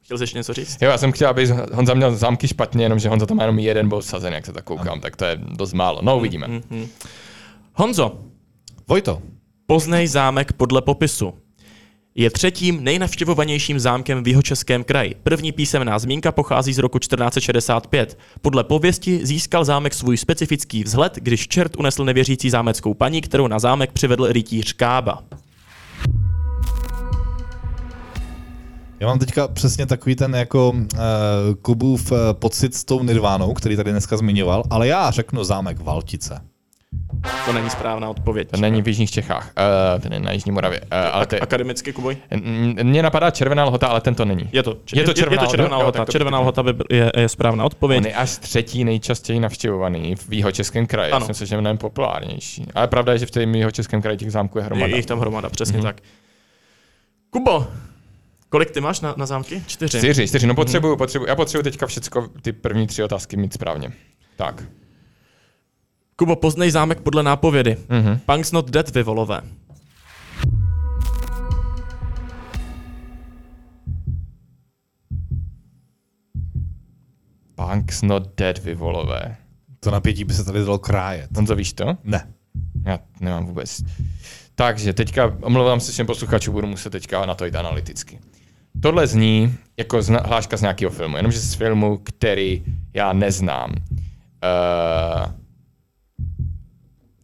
Chtěl jsi ještě něco říct? Jo, já jsem chtěl, aby Honza měl zámky špatně, jenomže Honza tam má jenom jeden bod sazen, jak se tak koukám, tak to je dost málo. No, uvidíme. Honzo, Vojto. Poznej zámek podle popisu. Je třetím nejnavštěvovanějším zámkem v jihočeském kraji. První písemná zmínka pochází z roku 1465. Podle pověsti získal zámek svůj specifický vzhled, když čert unesl nevěřící zámeckou paní, kterou na zámek přivedl rytíř Kába. Já mám teďka přesně takový ten jako uh, Kubův uh, pocit s tou Nirvánou, který tady dneska zmiňoval, ale já řeknu zámek Valtice. To není správná odpověď. To není v Jižních Čechách, uh, ten je na Jižní Moravě, uh, ale to je, Akademicky, Kuboj? Mně napadá červená lhota, ale tento není. Je to, Je to červená je to červená lhota? Lhota. to- Červená lhota by je, je správná odpověď. On je až třetí nejčastěji navštěvovaný v jihočeském kraji. Ano. Já jsem se, že je mnohem populárnější. Ale pravda je, že v tom jihočeském kraji těch zámků je hromada. Je jich tam hromada, přesně Mhm. tak. Kubo, kolik ty máš na, na zámky? Čtyři. Čtyři, čtyři. Mhm. No potřebuju, potřebuju. Já potřebuju teďka všecko, ty první tři otázky mít správně. Tak. Kubo, poznej zámek podle nápovědy. Mhm. Punk's not dead, vy volové. Punk's not dead, vy volové. To napětí by se tady dalo krájet. Honzo, víš to? Ne. Já nemám vůbec. Takže teďka, omlouvám se všem posluchačům, budu muset teďka na to jít analyticky. Tohle zní jako zna, hláška z nějakého filmu, jenomže z filmu, který já neznám. Uh,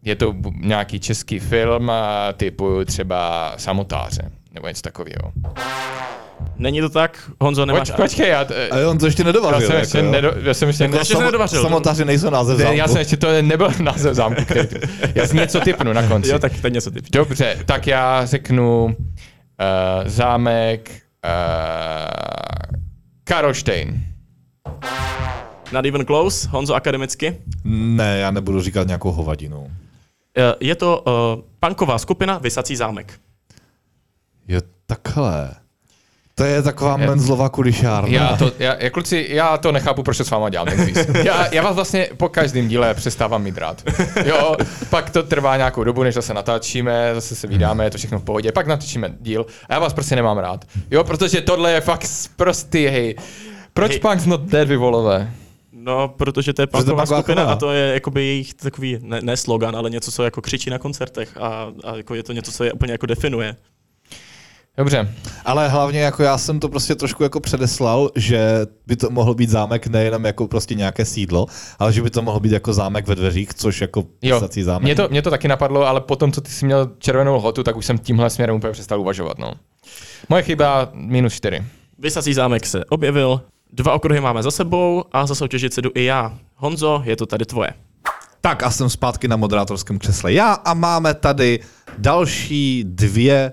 je to nějaký český film a typu třeba Samotáře, nebo něco takového. Není to tak? Honzo, nemáš... Poč, počkej, já, t- A on to ještě já nedovařil. jsem ještě, jako, nedo, já jsem ještě, Jako ještě se nedovařil. Samotáři nejsou název ne, zámku. já jsem ještě, to nebyl název zámku, který, já si něco typnu na konci. Jo, tak teď něco ty. Dobře, tak já řeknu uh, zámek uh, Karlštejn. Not even close, Honzo akademicky. Ne, já nebudu říkat nějakou hovadinu. Eh, Je to uh, punková skupina Vysací zámek. Jo, takhle. To je taková menzlova kulišárna. Já to, já, já, kluci, já to nechápu, proč to s váma dělám ten. Já, já vás vlastně po každém díle přestávám mít rád. Jo, pak to trvá nějakou dobu, než zase natáčíme, zase se vydáme, je to všechno v pohodě, pak natočíme díl a já vás prostě nemám rád. Jo, protože tohle je fakt prostý, hej. Proč Hej. Punk's not dead, vy volové? No, protože to je Protože to je punková skupina a to je jakoby jejich takový, ne, ne slogan, ale něco, co jako křičí na koncertech a, a jako je to něco, co je úplně jako definuje. Dobře, Ale hlavně jako já jsem to prostě trošku jako předeslal, že by to mohl být zámek nejenom jako prostě nějaké sídlo, ale že by to mohl být jako zámek ve dveřích, což jako jo, pisací zámek. mě to, mě to taky napadlo, ale potom, co ty jsi měl červenou lhotu, tak už jsem tímhle směrem úplně přestal uvažovat, no. Moje chyba minus čtyři. Vysací zámek se objevil, dva okruhy máme za sebou a za soutěžit se jdu i já. Honzo, je to tady tvoje. Tak a jsem zpátky na moderátorském křesle já a máme tady další dvě,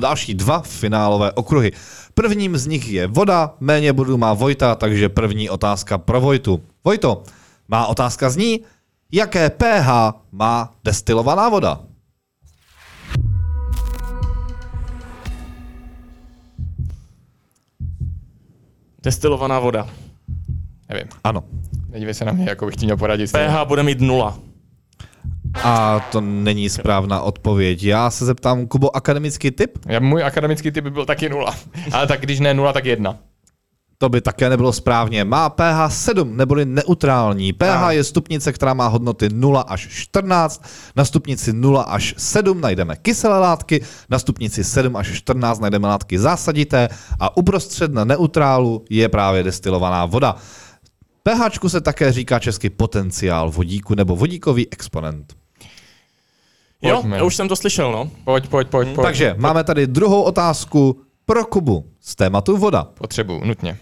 další dva finálové okruhy. Prvním z nich je voda, méně bodů má Vojta, takže první otázka pro Vojtu. Vojto, má otázka zní, jaké pH má destilovaná voda? Destilovaná voda. Nevím, Ano. nedívej se na mě, jako bych ti měl poradit. pH bude mít nula. A to není správná odpověď. Já se zeptám, Kubo, akademický typ? Já, můj akademický typ by byl taky nula. Ale tak když ne nula, tak jedna. To by také nebylo správně. Má pH 7, neboli neutrální. pH je stupnice, která má hodnoty 0 až 14. Na stupnici 0 až 7 najdeme kyselé látky, na stupnici 7 až 14 najdeme látky zásadité a uprostřed na neutrálu je právě destilovaná voda. pH se také říká česky potenciál vodíku nebo vodíkový exponent. Jo, Pojďme. já už jsem to slyšel, no. Pojď, pojď, pojď, pojď. Takže máme tady druhou otázku pro Kubu z tématu voda. Potřebuju, nutně.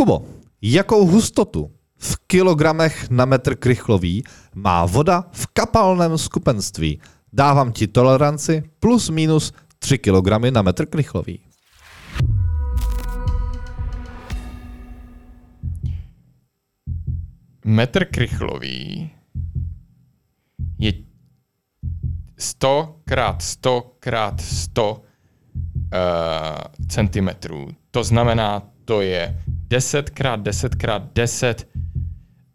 Kubo, jakou hustotu v kilogramech na metr krychlový má voda v kapalném skupenství? Dávám ti toleranci plus minus 3 kg na metr krychlový. Metr krychlový je 100 krát 100 krát 100 uh, centimetrů. To znamená, to je 10 krát 10 krát 10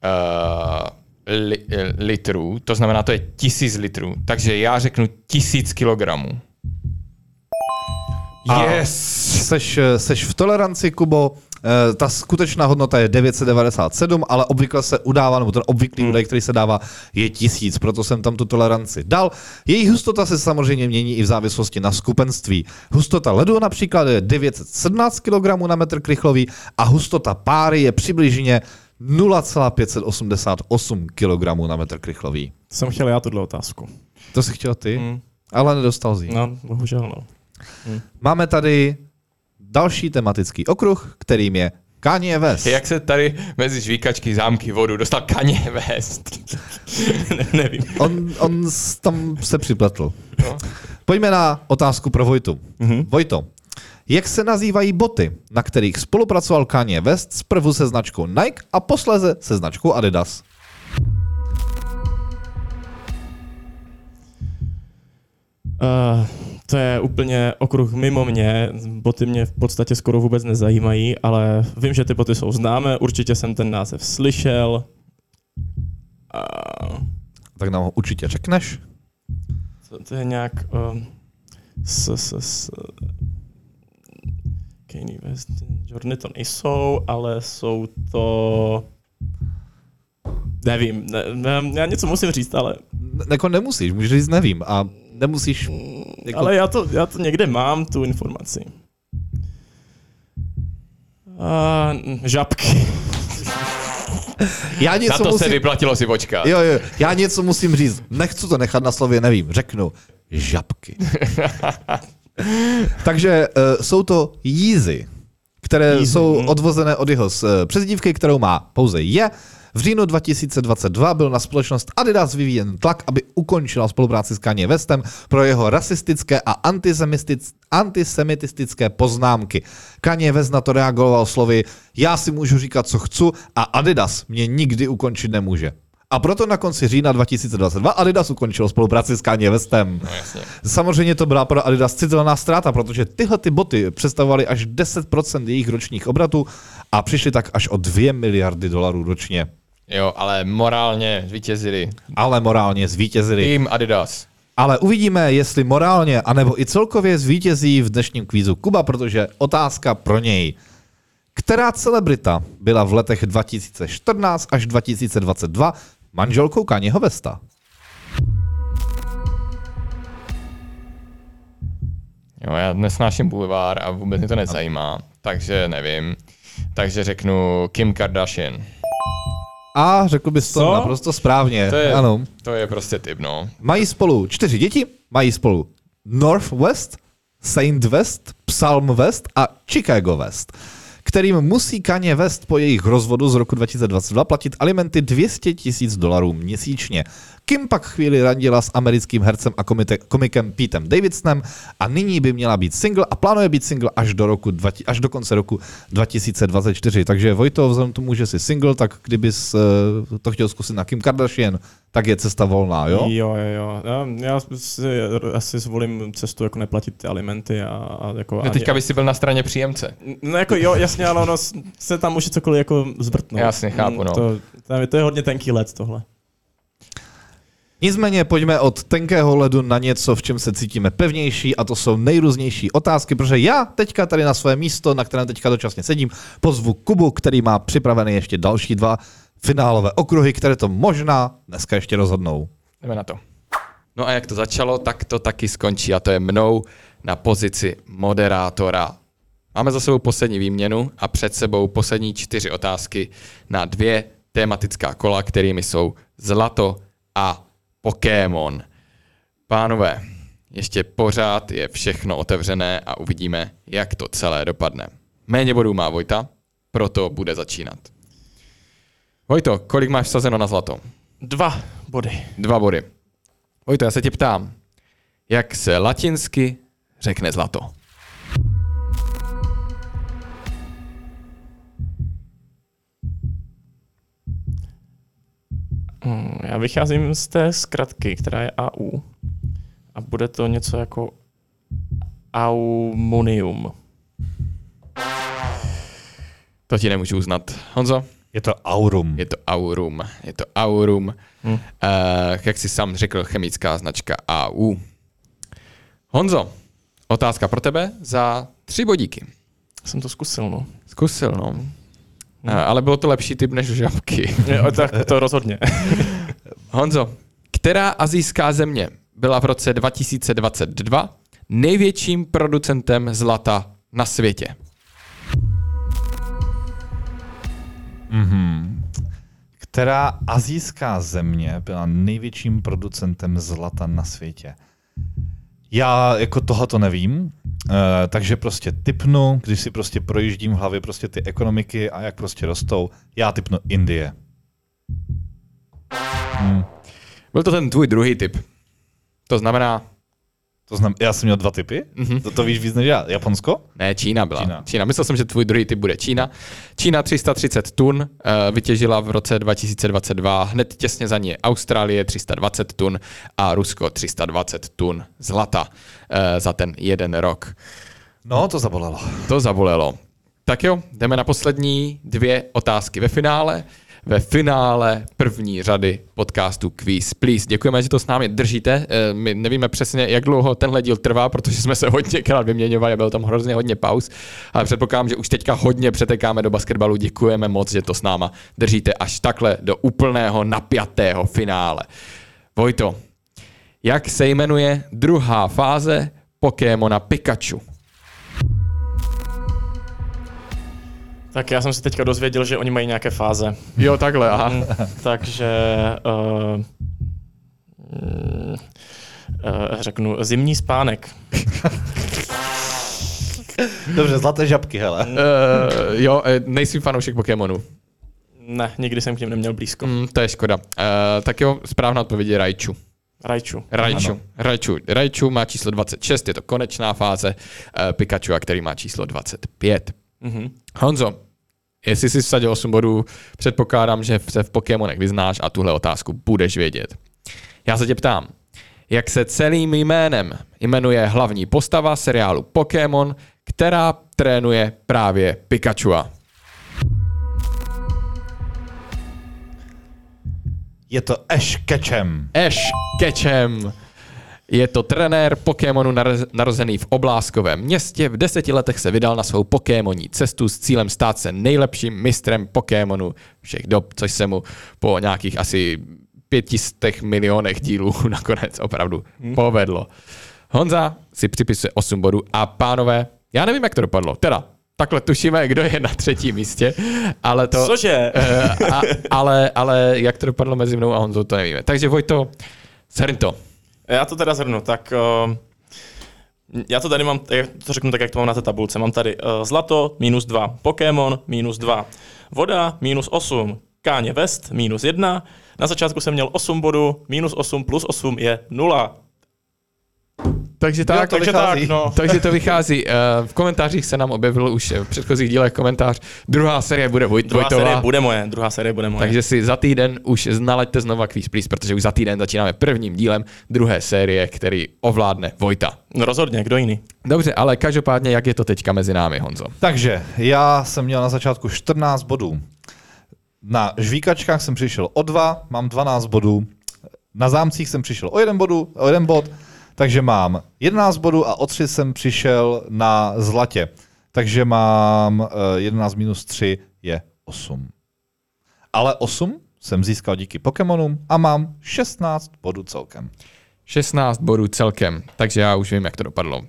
uh, li, eh, litrů. To znamená, to je 1000 litrů. Takže já řeknu 1000 kilogramů. Yes! Seš, seš v toleranci, Kubo. Eh, Ta skutečná hodnota je 997, ale obvykle se udává, nebo ten obvyklý Hmm. údaj, který se dává, je 1000, proto jsem tam tu toleranci dal. Její hustota se samozřejmě mění i v závislosti na skupenství. Hustota ledu například je 917 kg na metr krychlový a hustota páry je přibližně 0,588 kg na metr krychlový. To jsem chtěl já tuhle otázku. To si chtěl ty, Mm. ale nedostal jsi. No, bohužel no. Máme tady další tematický okruh, kterým je Kanye West. Jak se tady mezi žvíkačky, zámky, vodu dostal Kanye West? ne, nevím. On, on tam se připletl. No. Pojďme na otázku pro Vojtu. Mhm. Vojto, jak se nazývají boty, na kterých spolupracoval Kanye West zprvu se značkou Nike a posléze se značkou Adidas? Uh, to je úplně okruh mimo mě. Boty mě v podstatě skoro vůbec nezajímají, ale vím, že ty boty jsou známé, určitě jsem ten název slyšel. Uh, Tak nám ho určitě řekneš. to, to je nějak... Um, s, s, s, Kanye West, Jorny to nejsou, ale jsou to... Nevím, ne, ne, já něco musím říct, ale, Ne, jako nemusíš, můžeš říct nevím a nemusíš... Jako, ale já, to, já to někde mám, tu informaci. Uh, žabky. já Na něco to musím... se vyplatilo si počkat. Jo, jo, já něco musím říct. Nechci to nechat na slově, nevím. Řeknu žabky. Takže uh, jsou to jízy, které Yeezy, jsou hm. odvozené od jeho uh, přezdívky, kterou má pouze je. V říjnu 2022 byl na společnost Adidas vyvíjen tlak, aby ukončila spolupráci s Kanye Westem pro jeho rasistické a antisemitistické poznámky. Kanye West na to reagoval slovy já si můžu říkat, co chci a Adidas mě nikdy ukončit nemůže. A proto na konci října 2022 Adidas ukončil spolupráci s Kanye Westem. No jasně. Samozřejmě to byla pro Adidas citelná ztráta, protože tyhle ty boty představovaly až 10% jejich ročních obratů a přišly tak až o 2 miliardy dolarů ročně. Jo, ale morálně zvítězili. Ale morálně zvítězili. Tým Adidas. Ale uvidíme, jestli morálně, anebo i celkově zvítězí v dnešním kvízu Kuba, protože otázka pro něj. Která celebrita byla v letech 2014 až 2022 manželkou Kanyeho Vesta? Jo, já nesnáším bulvár a vůbec mě to nezajímá, takže nevím. Takže řeknu Kim Kardashian. A řekl bys to Co? naprosto správně. To je, Ano. to je prostě typ, no. Mají spolu čtyři děti, mají spolu Northwest, Saint West, Psalm West a Chicago West, kterým musí Kanye West po jejich rozvodu z roku 2022 platit alimenty 200 tisíc dolarů měsíčně. Kim pak chvíli randila s americkým hercem a komite, komikem Petem Davidsonem a nyní by měla být single a plánuje být single až do, roku, 20 až do konce roku 2024. Takže Vojto, vzhledem k tomu, že jsi single, tak kdybys uh, to chtěl zkusit na Kim Kardashian, tak je cesta volná, jo? Jo, jo, jo. Já, si asi zvolím cestu jako neplatit ty alimenty a, a jako... No ani- teďka bys si byl na straně příjemce. No jako jo, jasně, ale ono se tam může cokoliv jako zvrtnout. Jasně, chápu, no. To, to, je- to je hodně tenký let tohle. Nicméně pojďme od tenkého ledu na něco, v čem se cítíme pevnější a to jsou nejrůznější otázky, protože já teďka tady na své místo, na kterém teďka dočasně sedím, pozvu Kubu, který má připravené ještě další dva finálové okruhy, které to možná dneska ještě rozhodnou. Jdeme na to. No a jak to začalo, tak to taky skončí a to je mnou na pozici moderátora. Máme za sebou poslední výměnu a před sebou poslední čtyři otázky na dvě tématická kola, kterými jsou zlato a Pokémon. Pánové, ještě pořád je všechno otevřené a uvidíme, jak to celé dopadne. Méně bodů má Vojta, proto bude začínat. Vojto, kolik máš vsazeno na zlato? Dva body. Dva body. Vojto, já se tě ptám, jak se latinsky řekne zlato? Hmm, Já vycházím z té zkratky, která je AU. A bude to něco jako aumonium. To ti nemůžu uznat. Honzo? Je to Aurum. Je to Aurum. Je to Aurum. Hmm. Uh, jak jsi sám řekl, chemická značka AU. Honzo, otázka pro tebe za tři bodíky. Jsem to zkusil, no. Zkusil, no. Ale bylo to lepší typ než žabky. Jo, tak to rozhodně. Honzo, která azijská země byla v roce 2022 největším producentem zlata na světě? Která azijská země byla největším producentem zlata na světě? Já jako tohle to nevím, uh, takže prostě typnu, když si prostě projíždím v hlavě prostě ty ekonomiky a jak prostě rostou, já typnu Indie. Byl to ten tvůj druhý typ. To znamená, To znamená, já jsem měl dva typy? Mm-hmm. To, to víš víc než já. Japonsko? ne, Čína byla. Čína. Čína. Myslel jsem, že tvůj druhý typ bude Čína. Čína 330 tun uh, vytěžila v roce 2022, hned těsně za ní je Austrálie 320 tun a Rusko 320 tun zlata uh, za ten jeden rok. No, to zabolelo. To zabolelo. Tak jo, jdeme na poslední dvě otázky ve finále. Ve finále první řady podcastu Quiz Please. Děkujeme, že to s námi držíte. Eh, My nevíme přesně, jak dlouho tenhle díl trvá, protože jsme se hodněkrát vyměňovali a bylo tam hrozně hodně pauz. Ale předpokládám, že už teďka hodně přetekáme do basketbalu. Děkujeme moc, že to s náma držíte až takhle do úplného napjatého finále. Vojto, jak se jmenuje druhá fáze Pokémona Pikachu? Tak já jsem se teďka dozvěděl, že oni mají nějaké fáze. Jo, takhle, aha. Takže uh, mm, uh, řeknu zimní spánek. Dobře, zlaté žabky, hele. Uh, jo, nejsem fanoušek Pokémonu. Ne, nikdy jsem k něm neměl blízko. Mm, to je škoda. Uh, tak jo, správná odpověď je Raichu. Rajču. Raichu. Ano. Raichu. Raichu má číslo 26, je to konečná fáze uh, Pikachu, a který má číslo 25. Mhm. Honzo, Jestli jsi vsadil 8 bodů, předpokládám, že se v Pokémonech vyznáš a tuhle otázku budeš vědět. Já se tě ptám, jak se celým jménem jmenuje hlavní postava seriálu Pokémon, která trénuje právě Pikachua. Je to Ash Ketchum. Ash Ketchum. Je to trenér Pokémonu narozený v obláskovém městě. V deseti letech se vydal na svou Pokémoní cestu s cílem stát se nejlepším mistrem Pokémonu všech dob, což se mu po nějakých asi pětistech milionech dílů nakonec opravdu hmm. povedlo. Honza si připisuje 8 bodů a pánové, já nevím, jak to dopadlo. Teda, takhle tušíme, kdo je na třetím místě, ale to... Cože? Uh, a, ale, ale jak to dopadlo mezi mnou a Honzou, to nevíme. Takže Vojto, to. Já to teda zhrnu, tak uh, já to tady mám, to řeknu tak, jak to mám na té tabulce. Mám tady uh, zlato, minus 2, Pokémon, minus 2, voda, minus 8, Káně West, minus 1, na začátku jsem měl 8 bodů, minus 8 plus 8 je 0. Takže tak, takže tak, no. takže to vychází. Eh, v komentářích se nám objevil už v předchozích dílech komentář. Druhá série bude Vojt, Druhá Vojtová. série bude moje, druhá série bude moje. Takže si za týden už znaleďte znova Quiz Please, protože už za týden začínáme prvním dílem druhé série, který ovládne Vojta. No rozhodně, kdo jiný. Dobře, ale každopádně, jak je to teďka mezi námi, Honzo? Takže já jsem měl na začátku 14 bodů. Na žvíkačkách jsem přišel o dva, mám 12 bodů. Na zámcích jsem přišel o jeden, bodu, o jeden bod, takže mám 11 bodů a o 3 jsem přišel na zlatě. Takže mám 11 eh, minus 3 je 8. Ale 8 jsem získal díky Pokémonům a mám 16 bodů celkem. 16 bodů celkem, takže já už vím, jak to dopadlo.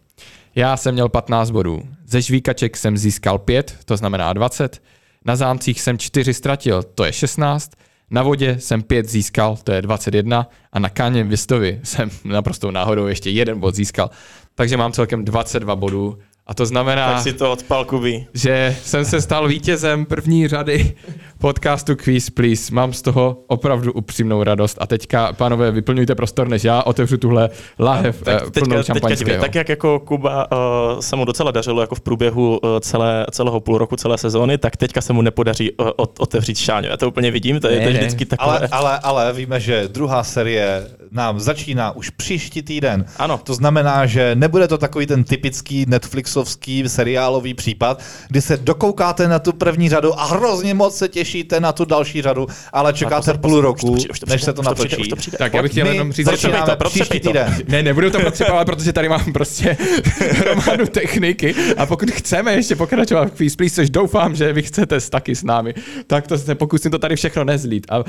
Já jsem měl 15 bodů. Ze žvíkaček jsem získal 5, to znamená 20. Na zámcích jsem 4 ztratil, to je 16. Na vodě jsem 5 získal, to je 21. A na Káně Vistovi jsem naprosto náhodou ještě jeden bod získal. Takže mám celkem 22 bodů a to znamená, tak si to odpal, Kuby. že jsem se stal vítězem první řady podcastu Quiz Please. Mám z toho opravdu upřímnou radost. A teďka, pánové, vyplňujte prostor, než já otevřu tuhle lahev tak plnou teďka, šampaňského. tak jak jako Kuba uh, se mu docela dařilo jako v průběhu uh, celé, celého půl roku, celé sezóny, tak teďka se mu nepodaří uh, otevřít šáňu. Já to úplně vidím, to je, ne, to je vždycky takové. Ale, ale, ale víme, že druhá série nám začíná už příští týden. Ano. To znamená, že nebude to takový ten typický Netflixovský seriálový případ, kdy se dokoukáte na tu první řadu a hrozně moc se těšíte na tu další řadu, ale čekáte posledný, půl roku, už to, už to, než se to natočí. Už to přijde, tak já bych chtěl jenom říct, že to příští týden. Ne, nebudu to potřebovat, protože tady mám prostě hromadu techniky a pokud chceme ještě pokračovat v Quiz Please, což doufám, že vy chcete taky s námi, tak to se pokusím to tady všechno nezlít. A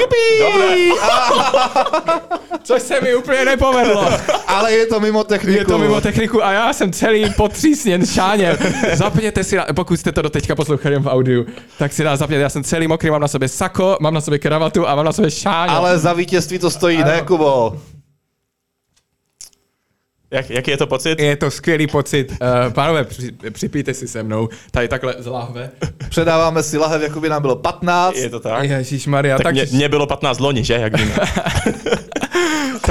Jupi! Dobre. Což se mi úplně nepovedlo. Ale je to mimo techniku. Je to mimo techniku a já jsem celý potřísněn šáněm. Zapněte si, pokud jste to do teďka poslouchali v audiu, tak si nás zapněte. Já jsem celý mokrý, mám na sobě sako, mám na sobě kravatu a mám na sobě šáně. Ale za vítězství to stojí, ano. ne, Kubo? Jak, jaký je to pocit? Je to skvělý pocit. Uh, pánové, při, připijte si se mnou. Tady takhle z lahve. Předáváme si lahev, jako by nám bylo 15. Je to tak? Ježíš Maria. Tak, tak mě, mě bylo 15 loni, že? Jak víme.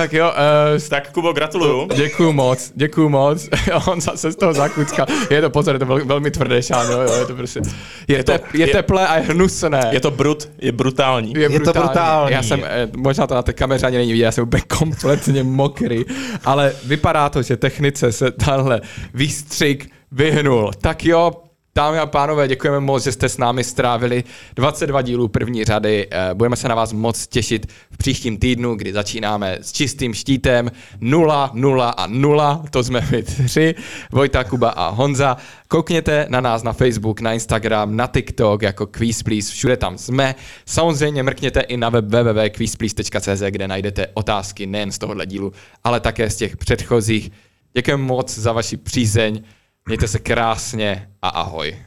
tak jo. Uh, tak Kubo, gratuluju. Děkuju moc, děkuju moc. On zase z toho zakuckal. Je to pozor, je to vel, velmi tvrdé šáno, jo, je to prostě, je, je, to, tep, je, je teplé a je hnusné. Je to brut, je brutální. Je, je brutální. to brutální. Já jsem, eh, možná to na té kameře ani není vidět, já jsem úplně kompletně mokrý, ale vypadá to, že technice se tenhle výstřik vyhnul. Tak jo, Dámy a pánové, děkujeme moc, že jste s námi strávili 22 dílů první řady. Eh, budeme se na vás moc těšit v příštím týdnu, kdy začínáme s čistým štítem 0, 0 a 0. To jsme my tři, Vojta, Kuba a Honza. Koukněte na nás na Facebook, na Instagram, na TikTok jako Quiz Please, všude tam jsme. Samozřejmě mrkněte i na web www.quizplease.cz, kde najdete otázky nejen z tohohle dílu, ale také z těch předchozích. Děkujeme moc za vaši přízeň. Mějte se krásně a ahoj.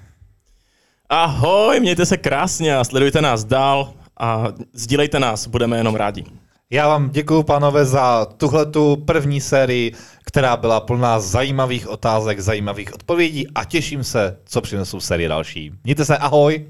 Ahoj, mějte se krásně a sledujte nás dál a sdílejte nás, budeme jenom rádi. Já vám děkuji, pánové, za tuhletu první sérii, která byla plná zajímavých otázek, zajímavých odpovědí a těším se, co přinesou série další. Mějte se, ahoj!